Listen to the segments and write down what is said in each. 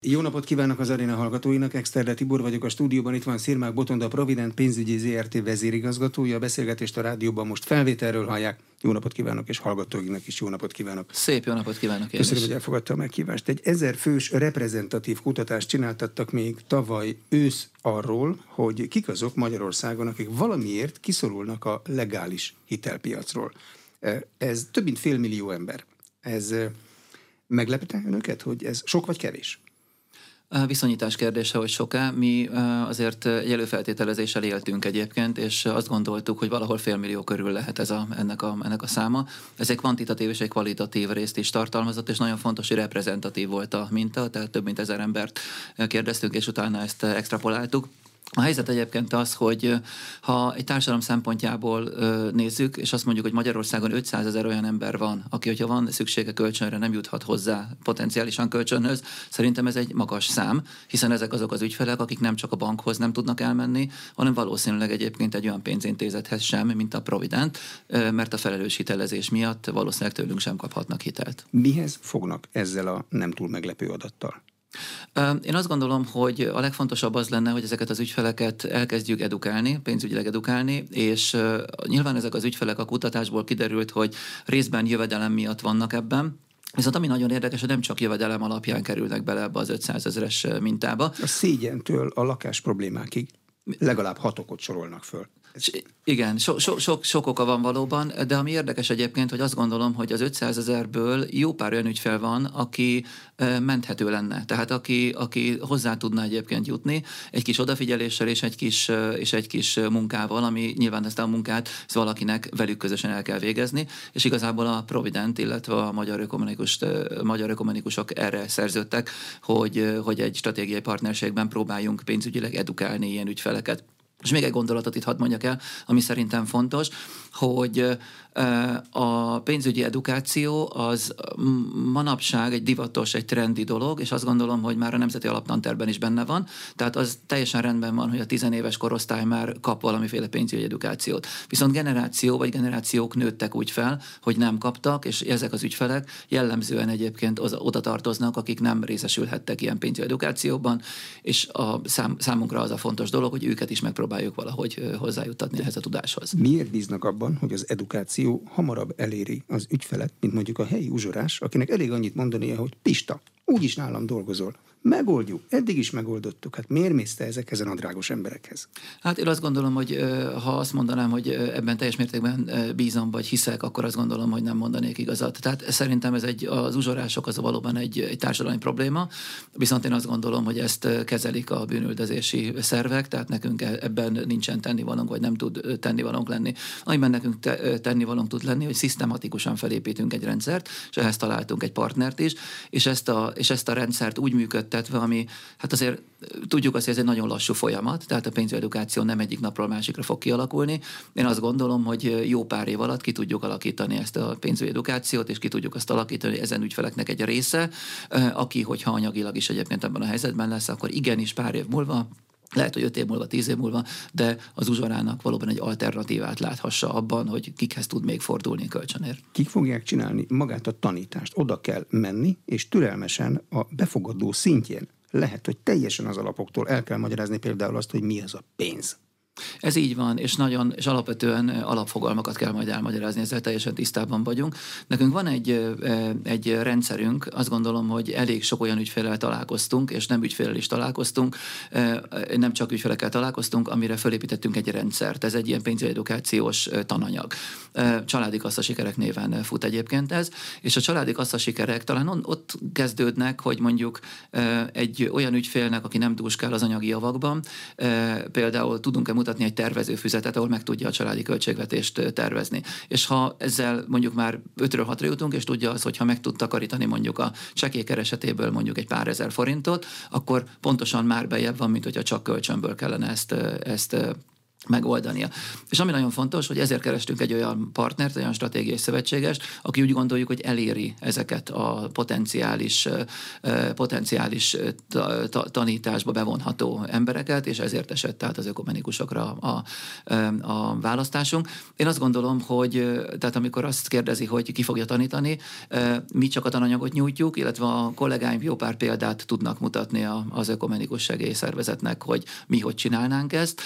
Jó napot kívánok az aréna hallgatóinak, Exterde Tibor vagyok a stúdióban, itt van Szirmák Botonda, a Provident pénzügyi ZRT vezérigazgatója, a beszélgetést a rádióban most felvételről hallják. Jó napot kívánok, és hallgatóinak is jó napot kívánok. Szép jó napot kívánok én Köszönöm, is. hogy elfogadta a meghívást. Egy ezer fős reprezentatív kutatást csináltattak még tavaly ősz arról, hogy kik azok Magyarországon, akik valamiért kiszorulnak a legális hitelpiacról. Ez több mint fél millió ember. Ez meglepte önöket, hogy ez sok vagy kevés? Viszonyítás kérdése, hogy soká. Mi azért egy előfeltételezéssel éltünk egyébként, és azt gondoltuk, hogy valahol félmillió körül lehet ez a, ennek, a, ennek a száma. Ez egy kvantitatív és egy kvalitatív részt is tartalmazott, és nagyon fontos, hogy reprezentatív volt a minta, tehát több mint ezer embert kérdeztünk, és utána ezt extrapoláltuk. A helyzet egyébként az, hogy ha egy társadalom szempontjából nézzük, és azt mondjuk, hogy Magyarországon 500 ezer olyan ember van, aki, hogyha van szüksége kölcsönre, nem juthat hozzá potenciálisan kölcsönhöz, szerintem ez egy magas szám, hiszen ezek azok az ügyfelek, akik nem csak a bankhoz nem tudnak elmenni, hanem valószínűleg egyébként egy olyan pénzintézethez sem, mint a Provident, mert a felelős hitelezés miatt valószínűleg tőlünk sem kaphatnak hitelt. Mihez fognak ezzel a nem túl meglepő adattal? Én azt gondolom, hogy a legfontosabb az lenne, hogy ezeket az ügyfeleket elkezdjük edukálni, pénzügyileg edukálni, és nyilván ezek az ügyfelek a kutatásból kiderült, hogy részben jövedelem miatt vannak ebben, Viszont ami nagyon érdekes, hogy nem csak jövedelem alapján kerülnek bele ebbe az 500 ezeres mintába. A szégyentől a lakás problémákig legalább hat okot sorolnak föl. Igen, so, so, sok, sok oka van valóban, de ami érdekes egyébként, hogy azt gondolom, hogy az 500 ezerből jó pár olyan ügyfel van, aki menthető lenne. Tehát aki, aki hozzá tudna egyébként jutni egy kis odafigyeléssel és egy kis, és egy kis munkával, ami nyilván ezt a munkát ez valakinek velük közösen el kell végezni, és igazából a Provident, illetve a magyar, ökumenikus, magyar ökumenikusok erre szerződtek, hogy, hogy egy stratégiai partnerségben próbáljunk pénzügyileg edukálni ilyen ügyfeleket. És még egy gondolatot itt hadd mondjak el, ami szerintem fontos, hogy a pénzügyi edukáció az manapság egy divatos, egy trendi dolog, és azt gondolom, hogy már a Nemzeti Alaptanterben is benne van. Tehát az teljesen rendben van, hogy a tizenéves korosztály már kap valamiféle pénzügyi edukációt. Viszont generáció vagy generációk nőttek úgy fel, hogy nem kaptak, és ezek az ügyfelek jellemzően egyébként oda tartoznak, akik nem részesülhettek ilyen pénzügyi edukációban, és a szám, számunkra az a fontos dolog, hogy őket is megpróbáljuk valahogy hozzájuttatni ehhez a tudáshoz. Miért bíznak abban, hogy az edukáció hamarabb eléri az ügyfelet, mint mondjuk a helyi uzsorás, akinek elég annyit mondania, hogy Pista, úgyis nálam dolgozol. Megoldjuk, eddig is megoldottuk. Hát miért mész te ezekhez a drágos emberekhez? Hát én azt gondolom, hogy ha azt mondanám, hogy ebben teljes mértékben bízom vagy hiszek, akkor azt gondolom, hogy nem mondanék igazat. Tehát szerintem ez egy, az uzsorások az valóban egy, egy társadalmi probléma, viszont én azt gondolom, hogy ezt kezelik a bűnüldözési szervek, tehát nekünk e, ebben nincsen tennivalónk, vagy nem tud tennivalónk lenni. Amiben nekünk te, tennivalónk tud lenni, hogy szisztematikusan felépítünk egy rendszert, és ehhez találtunk egy partnert is, és ezt a, és ezt a rendszert úgy működtetve, ami hát azért tudjuk azt, hogy ez egy nagyon lassú folyamat, tehát a pénzügyedukáció nem egyik napról másikra fog kialakulni. Én azt gondolom, hogy jó pár év alatt ki tudjuk alakítani ezt a pénzügyedukációt, és ki tudjuk azt alakítani ezen ügyfeleknek egy része, aki, hogyha anyagilag is egyébként ebben a helyzetben lesz, akkor igenis pár év múlva lehet, hogy öt év múlva, tíz év múlva, de az uzsorának valóban egy alternatívát láthassa abban, hogy kikhez tud még fordulni kölcsönért. Kik fogják csinálni magát a tanítást? Oda kell menni, és türelmesen a befogadó szintjén lehet, hogy teljesen az alapoktól el kell magyarázni például azt, hogy mi az a pénz. Ez így van, és nagyon, és alapvetően alapfogalmakat kell majd elmagyarázni, ezzel teljesen tisztában vagyunk. Nekünk van egy, egy rendszerünk, azt gondolom, hogy elég sok olyan ügyfélel találkoztunk, és nem ügyfélel is találkoztunk, nem csak ügyfelekkel találkoztunk, amire felépítettünk egy rendszert. Ez egy ilyen pénzügyi edukációs tananyag. Családi kassza sikerek néven fut egyébként ez, és a családi kassza sikerek talán ott kezdődnek, hogy mondjuk egy olyan ügyfélnek, aki nem dúskál az anyagi javakban, például tudunk-e mutatni egy tervezőfüzetet, ahol meg tudja a családi költségvetést tervezni. És ha ezzel mondjuk már 5-ről 6 jutunk, és tudja az, hogyha meg tud takarítani mondjuk a csekékeresetéből mondjuk egy pár ezer forintot, akkor pontosan már bejebb van, mint hogyha csak kölcsönből kellene ezt, ezt megoldania. És ami nagyon fontos, hogy ezért kerestünk egy olyan partnert, olyan stratégiai szövetséges, aki úgy gondoljuk, hogy eléri ezeket a potenciális, potenciális tanításba bevonható embereket, és ezért esett tehát az ökumenikusokra a, a választásunk. Én azt gondolom, hogy tehát amikor azt kérdezi, hogy ki fogja tanítani, mi csak a tananyagot nyújtjuk, illetve a kollégáim jó pár példát tudnak mutatni az ökumenikus segélyszervezetnek, hogy mi hogy csinálnánk ezt,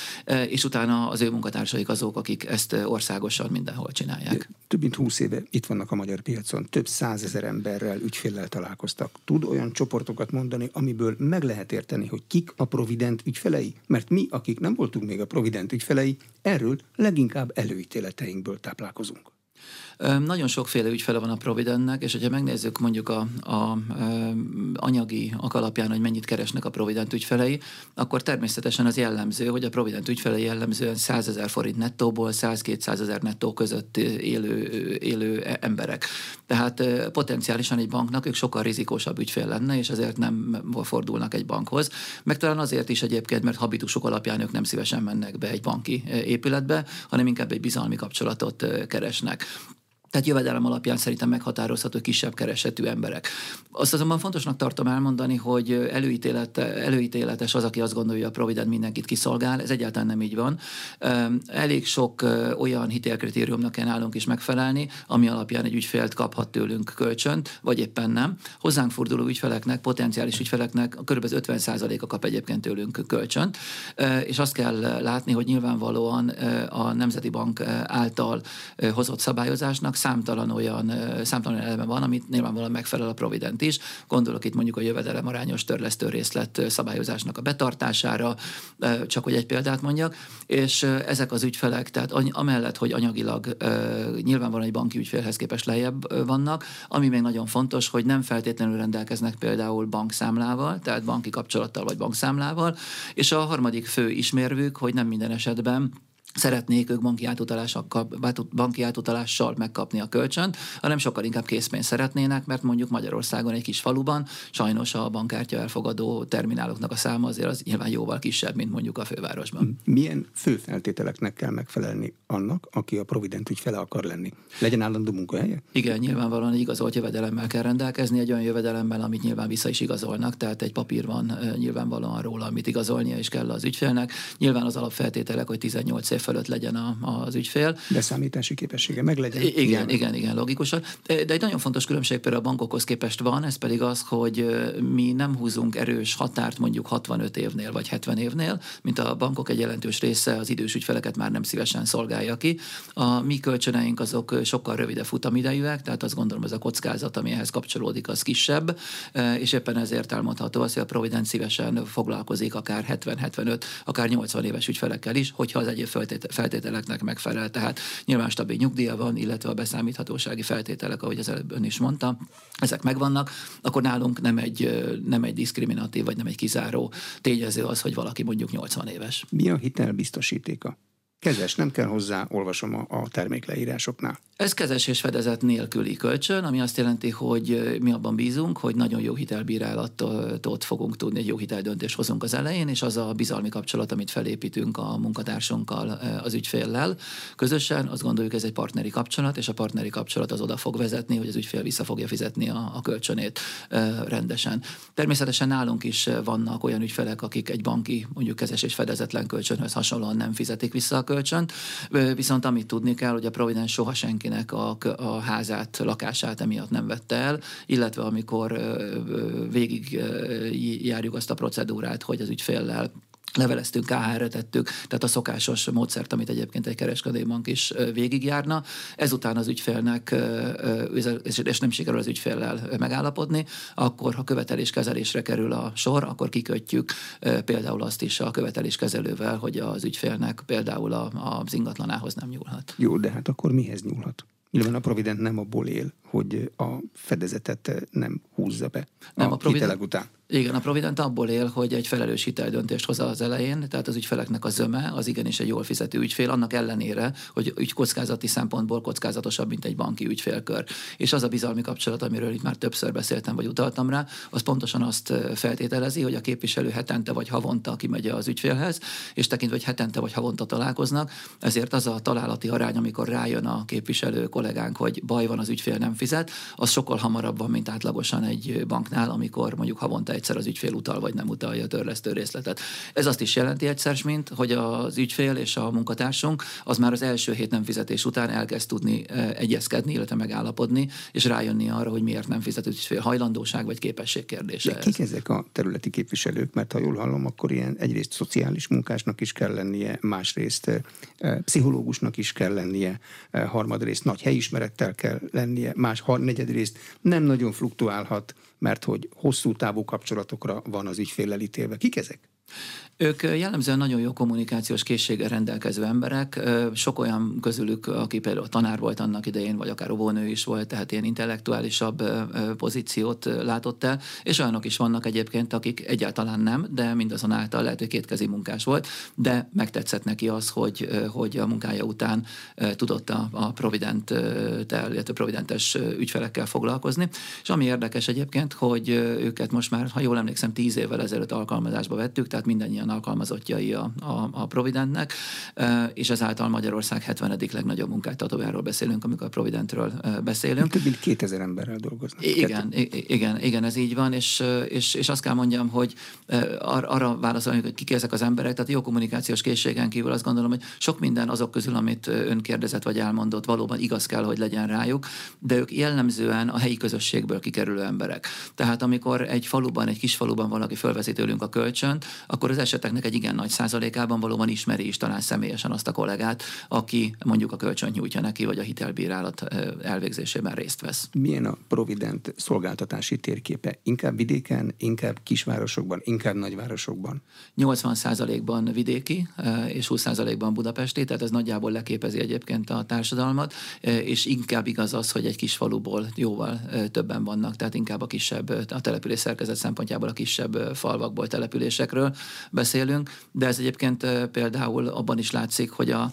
és utána az ő munkatársaik azok, akik ezt országosan mindenhol csinálják. Több mint húsz éve itt vannak a magyar piacon, több százezer emberrel, ügyféllel találkoztak. Tud olyan csoportokat mondani, amiből meg lehet érteni, hogy kik a Provident ügyfelei? Mert mi, akik nem voltunk még a Provident ügyfelei, erről leginkább előítéleteinkből táplálkozunk. Nagyon sokféle ügyfele van a Providentnek, és hogyha megnézzük mondjuk a, a, anyagi akalapján, hogy mennyit keresnek a Provident ügyfelei, akkor természetesen az jellemző, hogy a Provident ügyfelei jellemzően 100 ezer forint nettóból 100-200 ezer nettó között élő, élő emberek. Tehát potenciálisan egy banknak ők sokkal rizikósabb ügyfél lenne, és ezért nem fordulnak egy bankhoz. Meg talán azért is egyébként, mert habitusok alapján ők nem szívesen mennek be egy banki épületbe, hanem inkább egy bizalmi kapcsolatot keresnek. Tehát jövedelem alapján szerintem meghatározható kisebb keresetű emberek. Azt azonban fontosnak tartom elmondani, hogy előítélet, előítéletes az, aki azt gondolja, a Provident mindenkit kiszolgál. Ez egyáltalán nem így van. Elég sok olyan hitelkritériumnak kell nálunk is megfelelni, ami alapján egy ügyfélt kaphat tőlünk kölcsönt, vagy éppen nem. Hozzánk forduló ügyfeleknek, potenciális ügyfeleknek kb. 50%-a kap egyébként tőlünk kölcsönt. És azt kell látni, hogy nyilvánvalóan a Nemzeti Bank által hozott szabályozásnak számtalan olyan, számtalan eleme van, amit nyilvánvalóan megfelel a Provident is. Gondolok itt mondjuk a jövedelem arányos törlesztő részlet szabályozásnak a betartására, csak hogy egy példát mondjak, és ezek az ügyfelek, tehát amellett, hogy anyagilag nyilvánvalóan egy banki ügyfélhez képest lejjebb vannak, ami még nagyon fontos, hogy nem feltétlenül rendelkeznek például bankszámlával, tehát banki kapcsolattal vagy bankszámlával, és a harmadik fő ismérvük, hogy nem minden esetben szeretnék ők banki, banki átutalással megkapni a kölcsönt, hanem sokkal inkább készpénzt szeretnének, mert mondjuk Magyarországon egy kis faluban sajnos a bankkártya elfogadó termináloknak a száma azért az nyilván jóval kisebb, mint mondjuk a fővárosban. Milyen főfeltételeknek kell megfelelni annak, aki a Provident ügyfele akar lenni? Legyen állandó munkahelye? Igen, nyilvánvalóan egy igazolt jövedelemmel kell rendelkezni, egy olyan jövedelemmel, amit nyilván vissza is igazolnak, tehát egy papír van nyilvánvalóan róla, amit igazolnia is kell az ügyfélnek. Nyilván az alapfeltételek, hogy 18 év fölött legyen a, az ügyfél. Beszámítási képessége meg legyen. Igen, igen, igen, igen, logikusan. De egy nagyon fontos különbség például a bankokhoz képest van, ez pedig az, hogy mi nem húzunk erős határt mondjuk 65 évnél vagy 70 évnél, mint a bankok egy jelentős része az idős ügyfeleket már nem szívesen szolgálja ki. A mi kölcsöneink azok sokkal rövidebb futamidejűek, tehát azt gondolom ez a kockázat, ami ehhez kapcsolódik, az kisebb, és éppen ezért elmondható az, hogy a Provident szívesen foglalkozik akár 70-75, akár 80 éves ügyfelekkel is, hogyha az egyéb feltételeknek megfelel. Tehát nyilván stabil nyugdíja van, illetve a beszámíthatósági feltételek, ahogy az előbb ön is mondta, ezek megvannak, akkor nálunk nem egy, nem egy diszkriminatív, vagy nem egy kizáró tényező az, hogy valaki mondjuk 80 éves. Mi a hitelbiztosítéka? Kezes, nem kell hozzá, olvasom a, a termékleírásoknál. Ez kezes és fedezet nélküli kölcsön, ami azt jelenti, hogy mi abban bízunk, hogy nagyon jó hitelbírálatot fogunk tudni, egy jó hiteldöntést hozunk az elején, és az a bizalmi kapcsolat, amit felépítünk a munkatársunkkal, az ügyféllel közösen, azt gondoljuk, ez egy partneri kapcsolat, és a partneri kapcsolat az oda fog vezetni, hogy az ügyfél vissza fogja fizetni a, a kölcsönét rendesen. Természetesen nálunk is vannak olyan ügyfelek, akik egy banki, mondjuk kezes és fedezetlen kölcsönhöz hasonlóan nem fizetik vissza a kölcsönt, viszont amit tudni kell, hogy a Providence soha senkinek a, a házát, lakását emiatt nem vette el, illetve amikor végig járjuk azt a procedúrát, hogy az ügyféllel leveleztünk, KHR-re tettük, tehát a szokásos módszert, amit egyébként egy kereskedőbank is végigjárna. Ezután az ügyfélnek, és nem sikerül az ügyféllel megállapodni, akkor ha követeléskezelésre kerül a sor, akkor kikötjük például azt is a követeléskezelővel, hogy az ügyfélnek például az ingatlanához nem nyúlhat. Jó, de hát akkor mihez nyúlhat? Nyilván a Provident nem abból él, hogy a fedezetet nem húzza be nem, a, a hitelek után. Igen, a Provident abból él, hogy egy felelős hiteldöntést hoz az elején, tehát az ügyfeleknek a zöme az igenis egy jól fizető ügyfél, annak ellenére, hogy ügy kockázati szempontból kockázatosabb, mint egy banki ügyfélkör. És az a bizalmi kapcsolat, amiről itt már többször beszéltem, vagy utaltam rá, az pontosan azt feltételezi, hogy a képviselő hetente vagy havonta kimegy az ügyfélhez, és tekintve, hogy hetente vagy havonta találkoznak, ezért az a találati arány, amikor rájön a képviselő kollégánk, hogy baj van, az ügyfél nem fizet, az sokkal hamarabb van, mint átlagosan egy banknál, amikor mondjuk havonta egyszer az ügyfél utal vagy nem utalja a törlesztő részletet. Ez azt is jelenti egyszer, mint hogy az ügyfél és a munkatársunk az már az első hét nem fizetés után elkezd tudni e, egyezkedni, illetve megállapodni, és rájönni arra, hogy miért nem fizet ügyfél hajlandóság vagy képesség kérdése. De kik ezek a területi képviselők? Mert ha jól hallom, akkor ilyen egyrészt szociális munkásnak is kell lennie, másrészt e, pszichológusnak is kell lennie, e, harmadrészt nagy helyismerettel kell lennie, más negyedrészt nem nagyon fluktuálhat mert hogy hosszú távú kapcsolatokra van az ügyféllel ítélve. Kik ezek? Ők jellemzően nagyon jó kommunikációs készséggel rendelkező emberek, sok olyan közülük, aki például tanár volt annak idején, vagy akár óvónő is volt, tehát ilyen intellektuálisabb pozíciót látott el, és olyanok is vannak egyébként, akik egyáltalán nem, de mindazonáltal lehet, hogy kétkezi munkás volt, de megtetszett neki az, hogy, hogy a munkája után tudott a, a Provident-tel, illetve Providentes ügyfelekkel foglalkozni. És ami érdekes egyébként, hogy őket most már, ha jól emlékszem, tíz évvel ezelőtt alkalmazásba vettük, tehát mindannyian alkalmazottjai a, a, a Providentnek, és ezáltal Magyarország 70. legnagyobb munkáltatójáról beszélünk, amikor a Providentről beszélünk. Több mint 2000 emberrel dolgoznak. Igen, igen, igen, ez így van, és, és, és azt kell mondjam, hogy ar, arra válaszolni, hogy kik ezek az emberek, tehát jó kommunikációs készségen kívül azt gondolom, hogy sok minden azok közül, amit ön kérdezett vagy elmondott, valóban igaz kell, hogy legyen rájuk, de ők jellemzően a helyi közösségből kikerülő emberek. Tehát amikor egy faluban, egy kis faluban valaki fölveszi tőlünk a kölcsönt, akkor az eseteknek egy igen nagy százalékában valóban ismeri is talán személyesen azt a kollégát, aki mondjuk a kölcsön nyújtja neki, vagy a hitelbírálat elvégzésében részt vesz. Milyen a Provident szolgáltatási térképe? Inkább vidéken, inkább kisvárosokban, inkább nagyvárosokban? 80 százalékban vidéki, és 20 százalékban budapesti, tehát ez nagyjából leképezi egyébként a társadalmat, és inkább igaz az, hogy egy kis faluból jóval többen vannak, tehát inkább a kisebb, a település szerkezet szempontjából a kisebb falvakból, településekről beszélünk, de ez egyébként például abban is látszik, hogy a,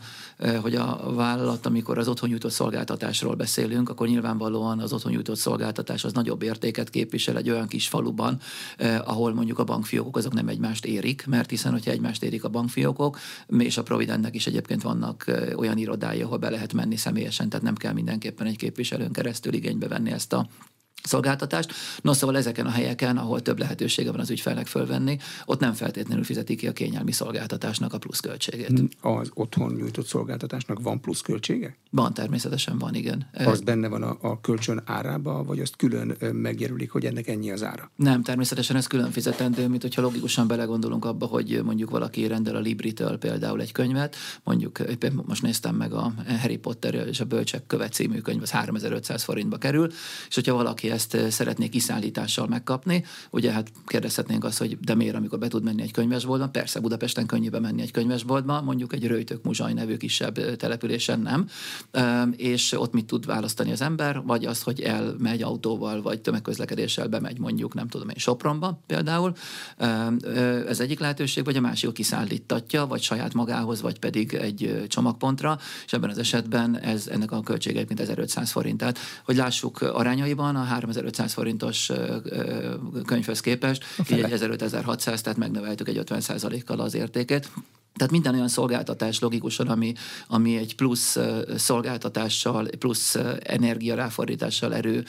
hogy a vállalat, amikor az otthon nyújtott szolgáltatásról beszélünk, akkor nyilvánvalóan az otthon nyújtott szolgáltatás az nagyobb értéket képvisel egy olyan kis faluban, ahol mondjuk a bankfiókok azok nem egymást érik, mert hiszen, hogyha egymást érik a bankfiókok, és a Providentnek is egyébként vannak olyan irodái, ahol be lehet menni személyesen, tehát nem kell mindenképpen egy képviselőn keresztül igénybe venni ezt a szolgáltatást. No, szóval ezeken a helyeken, ahol több lehetősége van az ügyfelnek fölvenni, ott nem feltétlenül fizeti ki a kényelmi szolgáltatásnak a pluszköltségét. Az otthon nyújtott szolgáltatásnak van pluszköltsége? Van, természetesen van, igen. Az benne van a, a kölcsön árába, vagy azt külön megjelölik, hogy ennek ennyi az ára? Nem, természetesen ez külön fizetendő, mint hogyha logikusan belegondolunk abba, hogy mondjuk valaki rendel a Libritől például egy könyvet, mondjuk éppen most néztem meg a Harry Potter és a Bölcsek követ című könyv, az 3500 forintba kerül, és hogyha valaki ezt eh, szeretnék kiszállítással megkapni. Ugye hát kérdezhetnénk azt, hogy de miért, amikor be tud menni egy könyvesboltba? Persze Budapesten könnyű menni egy könyvesboltba, mondjuk egy Röjtök Muzsaj nevű kisebb eh, településen nem. És ott mit tud választani az ember? Vagy az, hogy elmegy autóval, vagy tömegközlekedéssel bemegy mondjuk, nem tudom én, Sopronba például. Ez egyik lehetőség, vagy a másik kiszállítatja, vagy saját magához, vagy pedig egy csomagpontra, és ebben az esetben ez ennek a költsége mint 1500 forint. Tehát, hogy lássuk arányaiban, a 3500 forintos könyvhöz képest, így egy 1500-1600, tehát megnöveltük egy 50%-kal az értékét. Tehát minden olyan szolgáltatás logikusan, ami, ami egy plusz szolgáltatással, plusz energiaráfordítással, erő,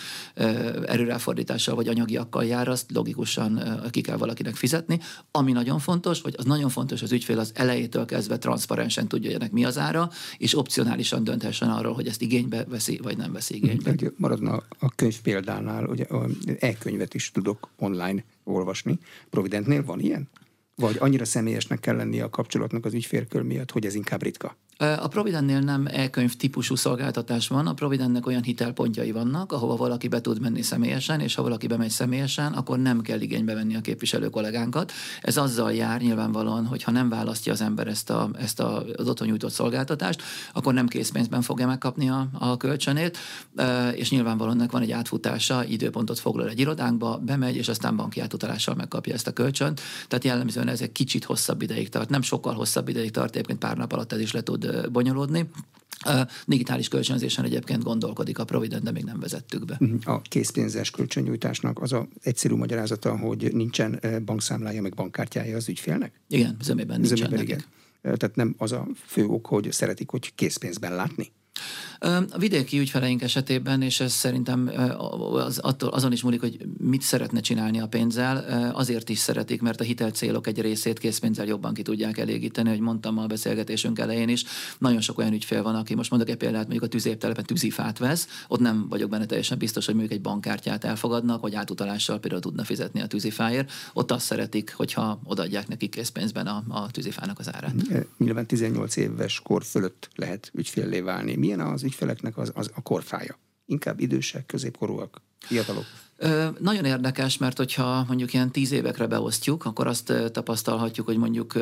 erőráfordítással vagy anyagiakkal jár, azt logikusan ki kell valakinek fizetni. Ami nagyon fontos, vagy az nagyon fontos, az ügyfél az elejétől kezdve transzparensen tudja, ennek mi az ára, és opcionálisan dönthessen arról, hogy ezt igénybe veszi, vagy nem veszi igénybe. Maradna a könyv példánál, ugye e-könyvet is tudok online olvasni. Providentnél van ilyen? Vagy annyira személyesnek kell lennie a kapcsolatnak az ügyfélkör miatt, hogy ez inkább ritka? A Providentnél nem e-könyv típusú szolgáltatás van, a Providentnek olyan hitelpontjai vannak, ahova valaki be tud menni személyesen, és ha valaki bemegy személyesen, akkor nem kell igénybe venni a képviselő kollégánkat. Ez azzal jár nyilvánvalóan, hogy ha nem választja az ember ezt, a, ezt a, az otthon nyújtott szolgáltatást, akkor nem készpénzben fogja megkapni a, a kölcsönét, és nyilvánvalóan ennek van egy átfutása, időpontot foglal egy irodánkba, bemegy, és aztán banki átutalással megkapja ezt a kölcsönt. Tehát jellemzően ez egy kicsit hosszabb ideig tart, nem sokkal hosszabb ideig tart, egyébként pár nap alatt ez is le tud bonyolódni. A digitális kölcsönzésen egyébként gondolkodik a Provident, de még nem vezettük be. Mhm. A készpénzes kölcsönnyújtásnak az a egyszerű magyarázata, hogy nincsen bankszámlája, meg bankkártyája az ügyfélnek? Igen, zömében nincsen Zömében, igen. Tehát nem az a fő ok, hogy szeretik, hogy készpénzben látni? A vidéki ügyfeleink esetében, és ez szerintem az, attól, azon is múlik, hogy mit szeretne csinálni a pénzzel, azért is szeretik, mert a hitelcélok egy részét készpénzzel jobban ki tudják elégíteni, hogy mondtam a beszélgetésünk elején is. Nagyon sok olyan ügyfél van, aki most mondok egy példát, mondjuk a tüzéptelepen tűzifát vesz, ott nem vagyok benne teljesen biztos, hogy mondjuk egy bankkártyát elfogadnak, vagy átutalással például tudna fizetni a tűzifáért. Ott azt szeretik, hogyha odaadják neki készpénzben a, a tűzifának az árát. Nyilván 18 éves kor fölött lehet ügyféllé válni. Milyen az ügyfeleknek az, az a korfája? Inkább idősek, középkorúak, fiatalok? Nagyon érdekes, mert hogyha mondjuk ilyen tíz évekre beosztjuk, akkor azt tapasztalhatjuk, hogy mondjuk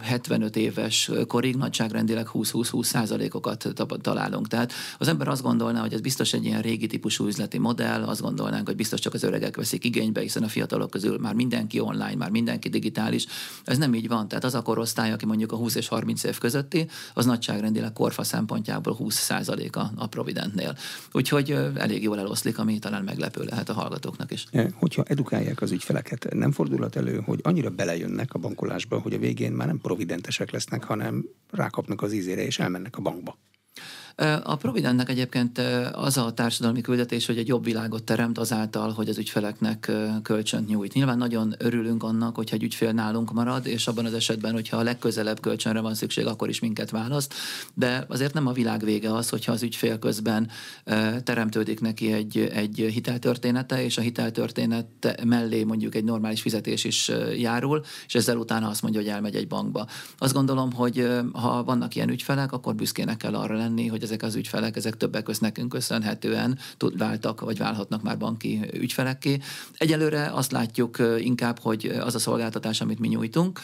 75 éves korig nagyságrendileg 20-20-20 százalékokat találunk. Tehát az ember azt gondolná, hogy ez biztos egy ilyen régi típusú üzleti modell, azt gondolnánk, hogy biztos csak az öregek veszik igénybe, hiszen a fiatalok közül már mindenki online, már mindenki digitális. Ez nem így van. Tehát az a korosztály, aki mondjuk a 20 és 30 év közötti, az nagyságrendileg korfa szempontjából 20 százaléka a Providentnél. Úgyhogy elég jól eloszlik, ami talán meglepő lehet a hallgató hallgatóknak is. Eh, hogyha edukálják az ügyfeleket, nem fordulhat elő, hogy annyira belejönnek a bankolásba, hogy a végén már nem providentesek lesznek, hanem rákapnak az ízére és elmennek a bankba. A Providentnek egyébként az a társadalmi küldetés, hogy egy jobb világot teremt azáltal, hogy az ügyfeleknek kölcsönt nyújt. Nyilván nagyon örülünk annak, hogyha egy ügyfél nálunk marad, és abban az esetben, hogyha a legközelebb kölcsönre van szükség, akkor is minket választ. De azért nem a világ vége az, hogyha az ügyfél közben teremtődik neki egy, egy hiteltörténete, és a hiteltörténet mellé mondjuk egy normális fizetés is járul, és ezzel utána azt mondja, hogy elmegy egy bankba. Azt gondolom, hogy ha vannak ilyen ügyfelek, akkor büszkének kell arra lenni, hogy ezek az ügyfelek, ezek többek között nekünk köszönhetően tud, váltak, vagy válhatnak már banki ügyfelekké. Egyelőre azt látjuk inkább, hogy az a szolgáltatás, amit mi nyújtunk,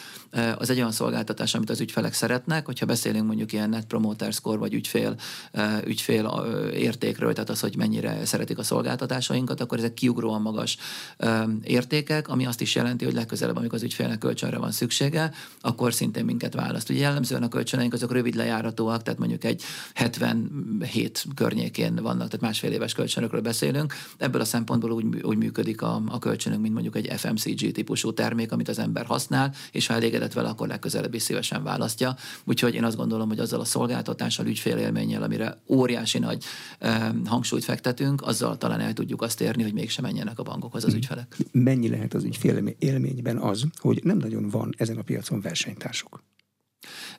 az egy olyan szolgáltatás, amit az ügyfelek szeretnek, hogyha beszélünk mondjuk ilyen net promoter score, vagy ügyfél, ügyfél értékről, tehát az, hogy mennyire szeretik a szolgáltatásainkat, akkor ezek kiugróan magas értékek, ami azt is jelenti, hogy legközelebb, amikor az ügyfélnek kölcsönre van szüksége, akkor szintén minket választ. Ugye jellemzően a kölcsöneink azok rövid lejáratóak, tehát mondjuk egy 70 47 környékén vannak, tehát másfél éves kölcsönökről beszélünk. Ebből a szempontból úgy, úgy működik a, a kölcsönünk, mint mondjuk egy FMCG típusú termék, amit az ember használ, és ha elégedett vele, akkor legközelebb is szívesen választja. Úgyhogy én azt gondolom, hogy azzal a szolgáltatással, ügyfélélménnyel, amire óriási nagy eh, hangsúlyt fektetünk, azzal talán el tudjuk azt érni, hogy mégsem menjenek a bankokhoz az ügyfelek. Mennyi lehet az ügyfélélményben az, hogy nem nagyon van ezen a piacon versenytársuk?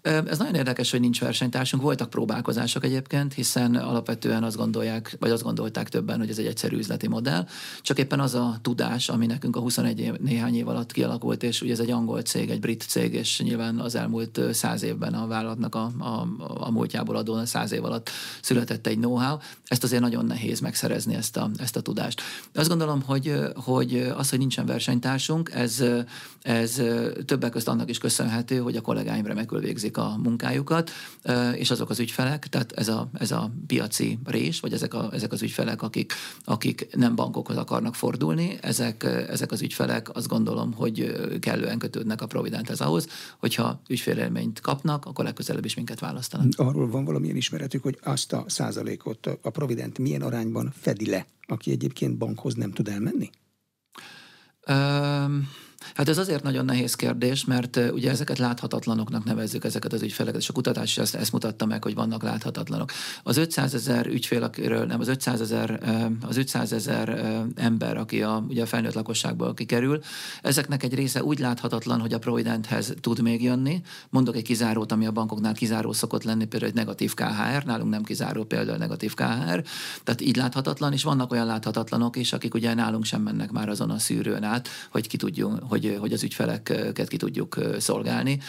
Ez nagyon érdekes, hogy nincs versenytársunk. Voltak próbálkozások egyébként, hiszen alapvetően azt gondolják, vagy azt gondolták többen, hogy ez egy egyszerű üzleti modell. Csak éppen az a tudás, ami nekünk a 21 év, néhány év alatt kialakult, és ugye ez egy angol cég, egy brit cég, és nyilván az elmúlt száz évben a vállalatnak a, a, a múltjából adóan száz év alatt született egy know-how. Ezt azért nagyon nehéz megszerezni ezt a, ezt a tudást. Azt gondolom, hogy, hogy az, hogy nincsen versenytársunk, ez, ez többek között annak is köszönhető, hogy a kollégáim remekül végzik végzik a munkájukat, és azok az ügyfelek, tehát ez a, ez a piaci rés, vagy ezek, a, ezek az ügyfelek, akik, akik nem bankokhoz akarnak fordulni, ezek, ezek az ügyfelek azt gondolom, hogy kellően kötődnek a Providenthez ahhoz, hogyha ügyfélélményt kapnak, akkor legközelebb is minket választanak. Arról van valamilyen ismeretük, hogy azt a százalékot a Provident milyen arányban fedi le, aki egyébként bankhoz nem tud elmenni? Um, Hát ez azért nagyon nehéz kérdés, mert ugye ezeket láthatatlanoknak nevezzük ezeket az ügyfeleket, és a kutatás ezt, ezt mutatta meg, hogy vannak láthatatlanok. Az 500 ezer ügyfél, akiről nem, az 500 ezer, az 500 ezer ember, aki a, ugye a felnőtt lakosságból kikerül, ezeknek egy része úgy láthatatlan, hogy a Providenthez tud még jönni. Mondok egy kizárót, ami a bankoknál kizáró szokott lenni, például egy negatív KHR, nálunk nem kizáró például negatív KHR, tehát így láthatatlan, és vannak olyan láthatatlanok is, akik ugye nálunk sem mennek már azon a szűrőn át, hogy ki tudjunk, hogy, hogy az ügyfeleket ki tudjuk szolgálni,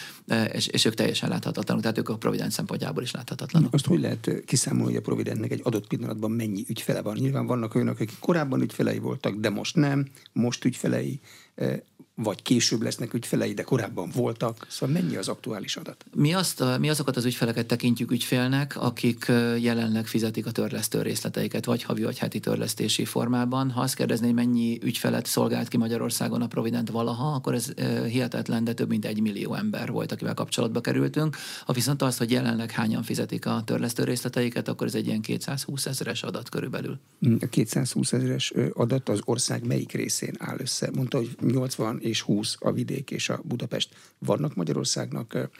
és, és ők teljesen láthatatlanok, tehát ők a Provident szempontjából is láthatatlanok. Azt hogy lehet kiszámolni, hogy a Providentnek egy adott pillanatban mennyi ügyfele van? Nyilván vannak olyanok, akik korábban ügyfelei voltak, de most nem, most ügyfelei vagy később lesznek ügyfelei, de korábban voltak. Szóval mennyi az aktuális adat? Mi, azt, mi azokat az ügyfeleket tekintjük ügyfélnek, akik jelenleg fizetik a törlesztő részleteiket, vagy havi vagy heti törlesztési formában. Ha azt kérdezné, mennyi ügyfelet szolgált ki Magyarországon a Provident valaha, akkor ez hihetetlen, de több mint egy millió ember volt, akivel kapcsolatba kerültünk. Ha viszont azt, hogy jelenleg hányan fizetik a törlesztő részleteiket, akkor ez egy ilyen 220 ezeres adat körülbelül. A 220 ezeres adat az ország melyik részén áll össze? Mondta, hogy 80 és 20 a vidék és a Budapest. Vannak Magyarországnak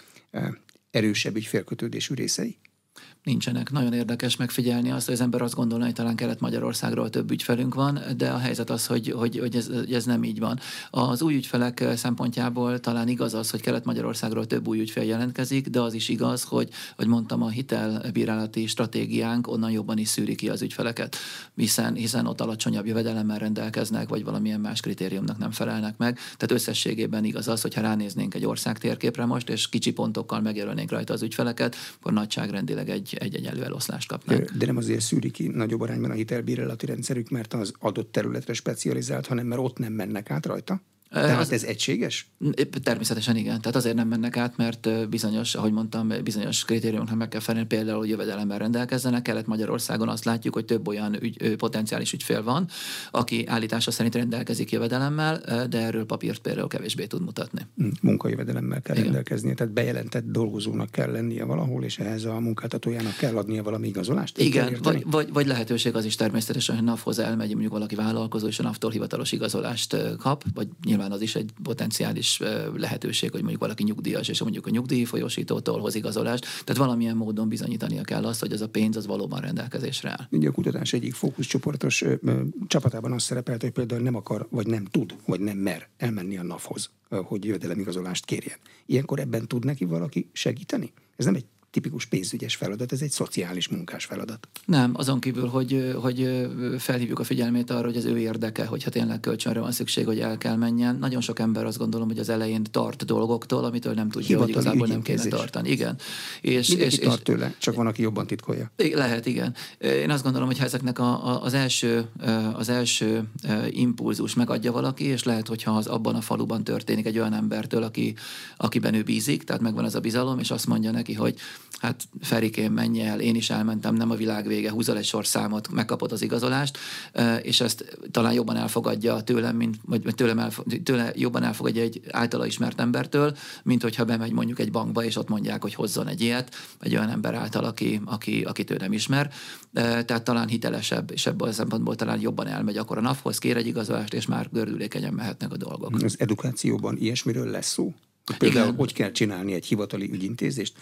erősebb ügyfélkötődésű részei? Nincsenek. Nagyon érdekes megfigyelni azt, hogy az ember azt gondolja, hogy talán Kelet-Magyarországról több ügyfelünk van, de a helyzet az, hogy, hogy, hogy, ez, ez nem így van. Az új ügyfelek szempontjából talán igaz az, hogy Kelet-Magyarországról több új ügyfél jelentkezik, de az is igaz, hogy, hogy mondtam, a hitelbírálati stratégiánk onnan jobban is szűri ki az ügyfeleket, hiszen, hiszen ott alacsonyabb jövedelemmel rendelkeznek, vagy valamilyen más kritériumnak nem felelnek meg. Tehát összességében igaz az, hogyha ránéznénk egy ország térképre most, és kicsi pontokkal megjelölnénk rajta az ügyfeleket, akkor nagyságrendileg egy, egy egyenlő eloszlást kapnak. De nem azért szűri ki nagyobb arányban a hitelbírálati rendszerük, mert az adott területre specializált, hanem mert ott nem mennek át rajta? Tehát az, ez egységes? Természetesen igen. Tehát azért nem mennek át, mert bizonyos, ahogy mondtam, bizonyos kritériumoknak meg kell felelni, például, hogy jövedelemmel rendelkezzenek. Kelet-Magyarországon azt látjuk, hogy több olyan ügy, potenciális ügyfél van, aki állítása szerint rendelkezik jövedelemmel, de erről papírt például kevésbé tud mutatni. Hm, munkajövedelemmel kell igen. rendelkeznie, tehát bejelentett dolgozónak kell lennie valahol, és ehhez a munkáltatójának kell adnia valami igazolást. Igen, vagy, vagy, vagy, lehetőség az is természetesen, hogy NAV-hoz elmegy, mondjuk valaki vállalkozó, és a NAV-tól hivatalos igazolást kap, vagy nyilván az is egy potenciális lehetőség, hogy mondjuk valaki nyugdíjas, és mondjuk a nyugdíj folyosítótól hoz igazolást. Tehát valamilyen módon bizonyítania kell azt, hogy ez a pénz az valóban rendelkezésre áll. Ugye a kutatás egyik fókuszcsoportos csapatában az szerepelt, hogy például nem akar, vagy nem tud, vagy nem mer elmenni a NAV-hoz, hogy jövedelemigazolást kérjen. Ilyenkor ebben tud neki valaki segíteni? Ez nem egy tipikus pénzügyes feladat, ez egy szociális munkás feladat. Nem, azon kívül, hogy, hogy felhívjuk a figyelmét arra, hogy az ő érdeke, hogyha tényleg kölcsönre van szükség, hogy el kell menjen. Nagyon sok ember azt gondolom, hogy az elején tart dolgoktól, amitől nem tudja, Hivatali hogy igazából nem kéne tartani. Igen. És, és, tart tőle, csak van, aki jobban titkolja. Lehet, igen. Én azt gondolom, hogy ha ezeknek a, a, az első, az első impulzus megadja valaki, és lehet, hogyha az abban a faluban történik egy olyan embertől, aki, akiben ő bízik, tehát megvan ez a bizalom, és azt mondja neki, hogy hát Ferikén menj el, én is elmentem, nem a világ vége, húzol egy sorszámot, megkapod az igazolást, és ezt talán jobban elfogadja tőlem, mint, vagy tőlem elfog, tőle jobban elfogadja egy általa ismert embertől, mint hogyha bemegy mondjuk egy bankba, és ott mondják, hogy hozzon egy ilyet, egy olyan ember által, aki, aki, akit ő nem ismer. Tehát talán hitelesebb, és ebből a szempontból talán jobban elmegy, akkor a NAV-hoz kér egy igazolást, és már gördülékenyen mehetnek a dolgok. Az edukációban ilyesmiről lesz szó? Például, Igen. hogy kell csinálni egy hivatali ügyintézést,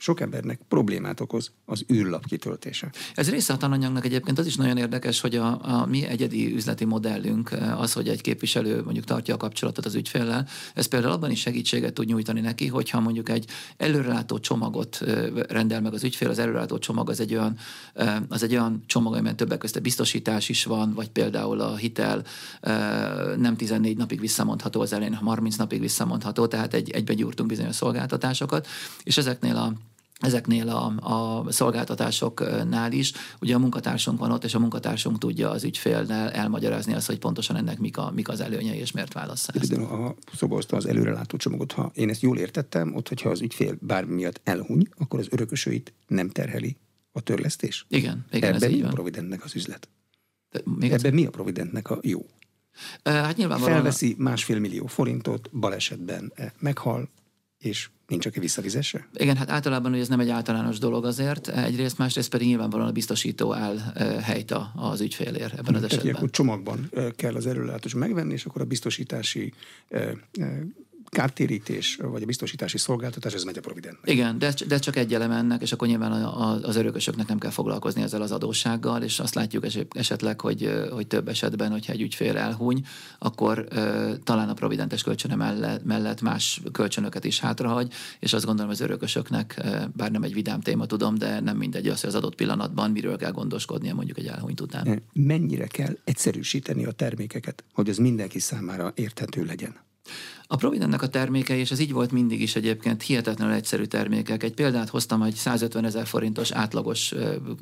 sok embernek problémát okoz az űrlap kitöltése. Ez része a tananyagnak egyébként az is nagyon érdekes, hogy a, a mi egyedi üzleti modellünk az, hogy egy képviselő mondjuk tartja a kapcsolatot az ügyféllel, ez például abban is segítséget tud nyújtani neki, hogyha mondjuk egy előrelátó csomagot rendel meg az ügyfél, az előrelátó csomag az egy olyan, az egy olyan csomag, amiben többek között biztosítás is van, vagy például a hitel nem 14 napig visszamondható az elején, hanem 30 napig visszamondható, tehát egy, egybe gyúrtunk bizonyos szolgáltatásokat, és ezeknél a ezeknél a, a szolgáltatásoknál is, ugye a munkatársunk van ott, és a munkatársunk tudja az ügyfélnel elmagyarázni azt, hogy pontosan ennek mik, a, mik az előnyei, és miért válassza ezt. De a szobozta az előrelátó csomagot, ha én ezt jól értettem, ott, hogyha az ügyfél bármi miatt elhuny, akkor az örökösöit nem terheli a törlesztés. Igen, igen Ebben ez mi a Providentnek az üzlet? De még Ebben mi a Providentnek a jó? Hát nyilvánvalóan... Felveszi másfél millió forintot, balesetben meghal, és nincs, aki visszavizesse? Igen, hát általában hogy ez nem egy általános dolog azért, egyrészt, másrészt pedig nyilvánvalóan a biztosító áll helyt az ügyfélért ebben az Tehát esetben. Tehát csomagban kell az erőlátós megvenni, és akkor a biztosítási kártérítés, vagy a biztosítási szolgáltatás, ez megy a Providentnek. Igen, de, de csak egy elem ennek, és akkor nyilván az örökösöknek nem kell foglalkozni ezzel az adóssággal, és azt látjuk esetleg, hogy, hogy több esetben, hogyha egy ügyfél elhuny, akkor uh, talán a providentes kölcsöne mellett, mellett más kölcsönöket is hátrahagy, és azt gondolom az örökösöknek, bár nem egy vidám téma tudom, de nem mindegy az, hogy az adott pillanatban miről kell gondoskodnia mondjuk egy elhunyt után. Mennyire kell egyszerűsíteni a termékeket, hogy az mindenki számára érthető legyen? A Providentnek a termékei, és ez így volt mindig is egyébként, hihetetlenül egyszerű termékek. Egy példát hoztam, hogy 150 ezer forintos átlagos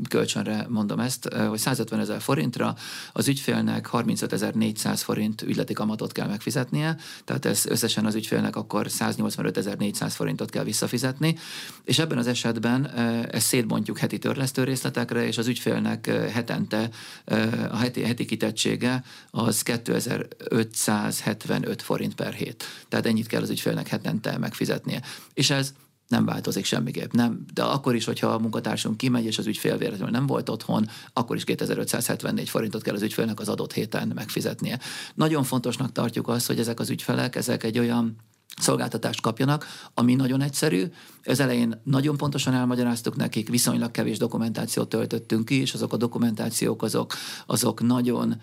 kölcsönre mondom ezt, hogy 150 ezer forintra az ügyfélnek 35.400 forint ügyleti kamatot kell megfizetnie, tehát ez összesen az ügyfélnek akkor 185.400 forintot kell visszafizetni, és ebben az esetben ezt szétbontjuk heti törlesztő részletekre, és az ügyfélnek hetente a heti, heti kitettsége az 2575 forint per hét. Tehát ennyit kell az ügyfélnek hetente megfizetnie. És ez nem változik semmiképp. Nem, de akkor is, hogyha a munkatársunk kimegy, és az ügyfél véletlenül nem volt otthon, akkor is 2574 forintot kell az ügyfélnek az adott héten megfizetnie. Nagyon fontosnak tartjuk azt, hogy ezek az ügyfelek, ezek egy olyan szolgáltatást kapjanak, ami nagyon egyszerű. Az elején nagyon pontosan elmagyaráztuk nekik, viszonylag kevés dokumentációt töltöttünk ki, és azok a dokumentációk azok, azok nagyon,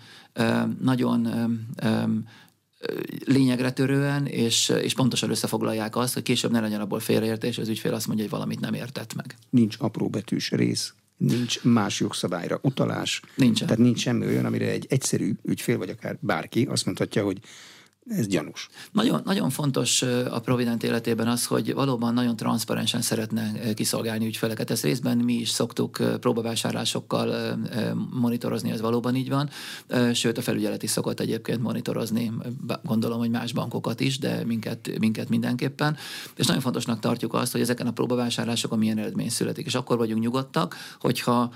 nagyon lényegre törően, és, és pontosan összefoglalják azt, hogy később ne legyen abból félreértés, az ügyfél azt mondja, hogy valamit nem értett meg. Nincs apróbetűs rész, nincs más jogszabályra utalás. Nincsen. Tehát nincs semmi olyan, amire egy egyszerű ügyfél, vagy akár bárki azt mondhatja, hogy ez gyanús. Nagyon, nagyon fontos a Provident életében az, hogy valóban nagyon transzparensen szeretne kiszolgálni ügyfeleket. Ezt részben mi is szoktuk próbavásárlásokkal monitorozni, ez valóban így van. Sőt, a felügyelet is szokott egyébként monitorozni, gondolom, hogy más bankokat is, de minket, minket mindenképpen. És nagyon fontosnak tartjuk azt, hogy ezeken a próbavásárlásokon milyen eredmény születik. És akkor vagyunk nyugodtak, hogyha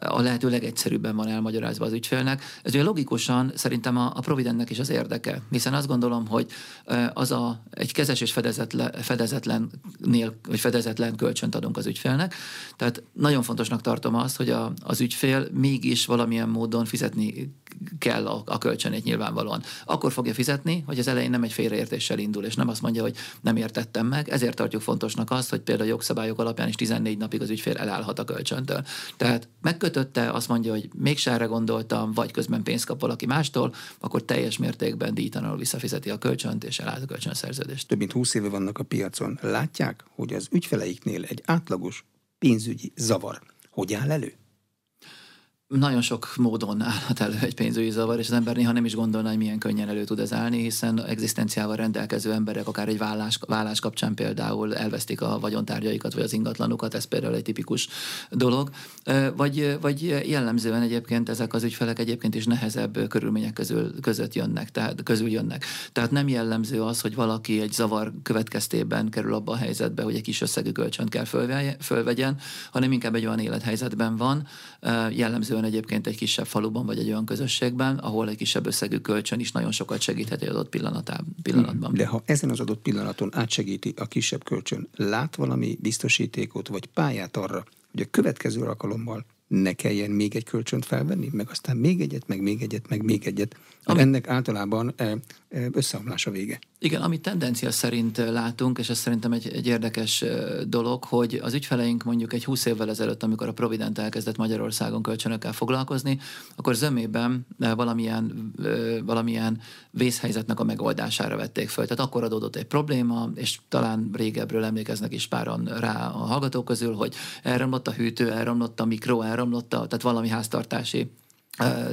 a lehető legegyszerűbben van elmagyarázva az ügyfélnek. Ez ugye logikusan szerintem a, a Providentnek is az érdeke, hiszen azt gondolom, hogy az a, egy kezes és fedezetlen, fedezetlennél, vagy fedezetlen kölcsönt adunk az ügyfélnek. Tehát nagyon fontosnak tartom azt, hogy a, az ügyfél mégis valamilyen módon fizetni kell a, a kölcsönét nyilvánvalóan. Akkor fogja fizetni, hogy az elején nem egy félreértéssel indul, és nem azt mondja, hogy nem értettem meg. Ezért tartjuk fontosnak azt, hogy például jogszabályok alapján is 14 napig az ügyfél elállhat a kölcsöntől. Tehát megkötötte, azt mondja, hogy még erre gondoltam, vagy közben pénzt kap valaki mástól, akkor teljes mértékben díjtalanul visszafizeti a kölcsönt, és eláll a kölcsönszerződést. Több mint 20 éve vannak a piacon. Látják, hogy az ügyfeleiknél egy átlagos pénzügyi zavar hogy áll elő? Nagyon sok módon állhat elő egy pénzügyi zavar, és az ember néha nem is gondolna, hogy milyen könnyen elő tud ez állni, hiszen egzisztenciával rendelkező emberek akár egy vállás, vállás kapcsán például elvesztik a vagyontárgyaikat, vagy az ingatlanukat, ez például egy tipikus dolog. Vagy, vagy jellemzően egyébként ezek az ügyfelek egyébként is nehezebb körülmények közül, között jönnek, tehát közül jönnek. Tehát nem jellemző az, hogy valaki egy zavar következtében kerül abba a helyzetbe, hogy egy kis összegű kölcsönt kell fölvegyen, hanem inkább egy olyan élethelyzetben van, jellemzően van egyébként egy kisebb faluban, vagy egy olyan közösségben, ahol egy kisebb összegű kölcsön is nagyon sokat segíthet egy adott pillanatban. De ha ezen az adott pillanaton átsegíti a kisebb kölcsön, lát valami biztosítékot, vagy pályát arra, hogy a következő alkalommal ne kelljen még egy kölcsönt felvenni, meg aztán még egyet, meg még egyet, meg még egyet. Ami... Ennek általában eh, eh, összeomlás a vége. Igen, amit tendencia szerint látunk, és ez szerintem egy, egy érdekes dolog, hogy az ügyfeleink mondjuk egy 20 évvel ezelőtt, amikor a Provident elkezdett Magyarországon kölcsönökkel foglalkozni, akkor zömében valamilyen, valamilyen vészhelyzetnek a megoldására vették föl. Tehát akkor adódott egy probléma, és talán régebről emlékeznek is páran rá a hallgatók közül, hogy elromlott a hűtő, elromlott a mikro, elromlott a, tehát valami háztartási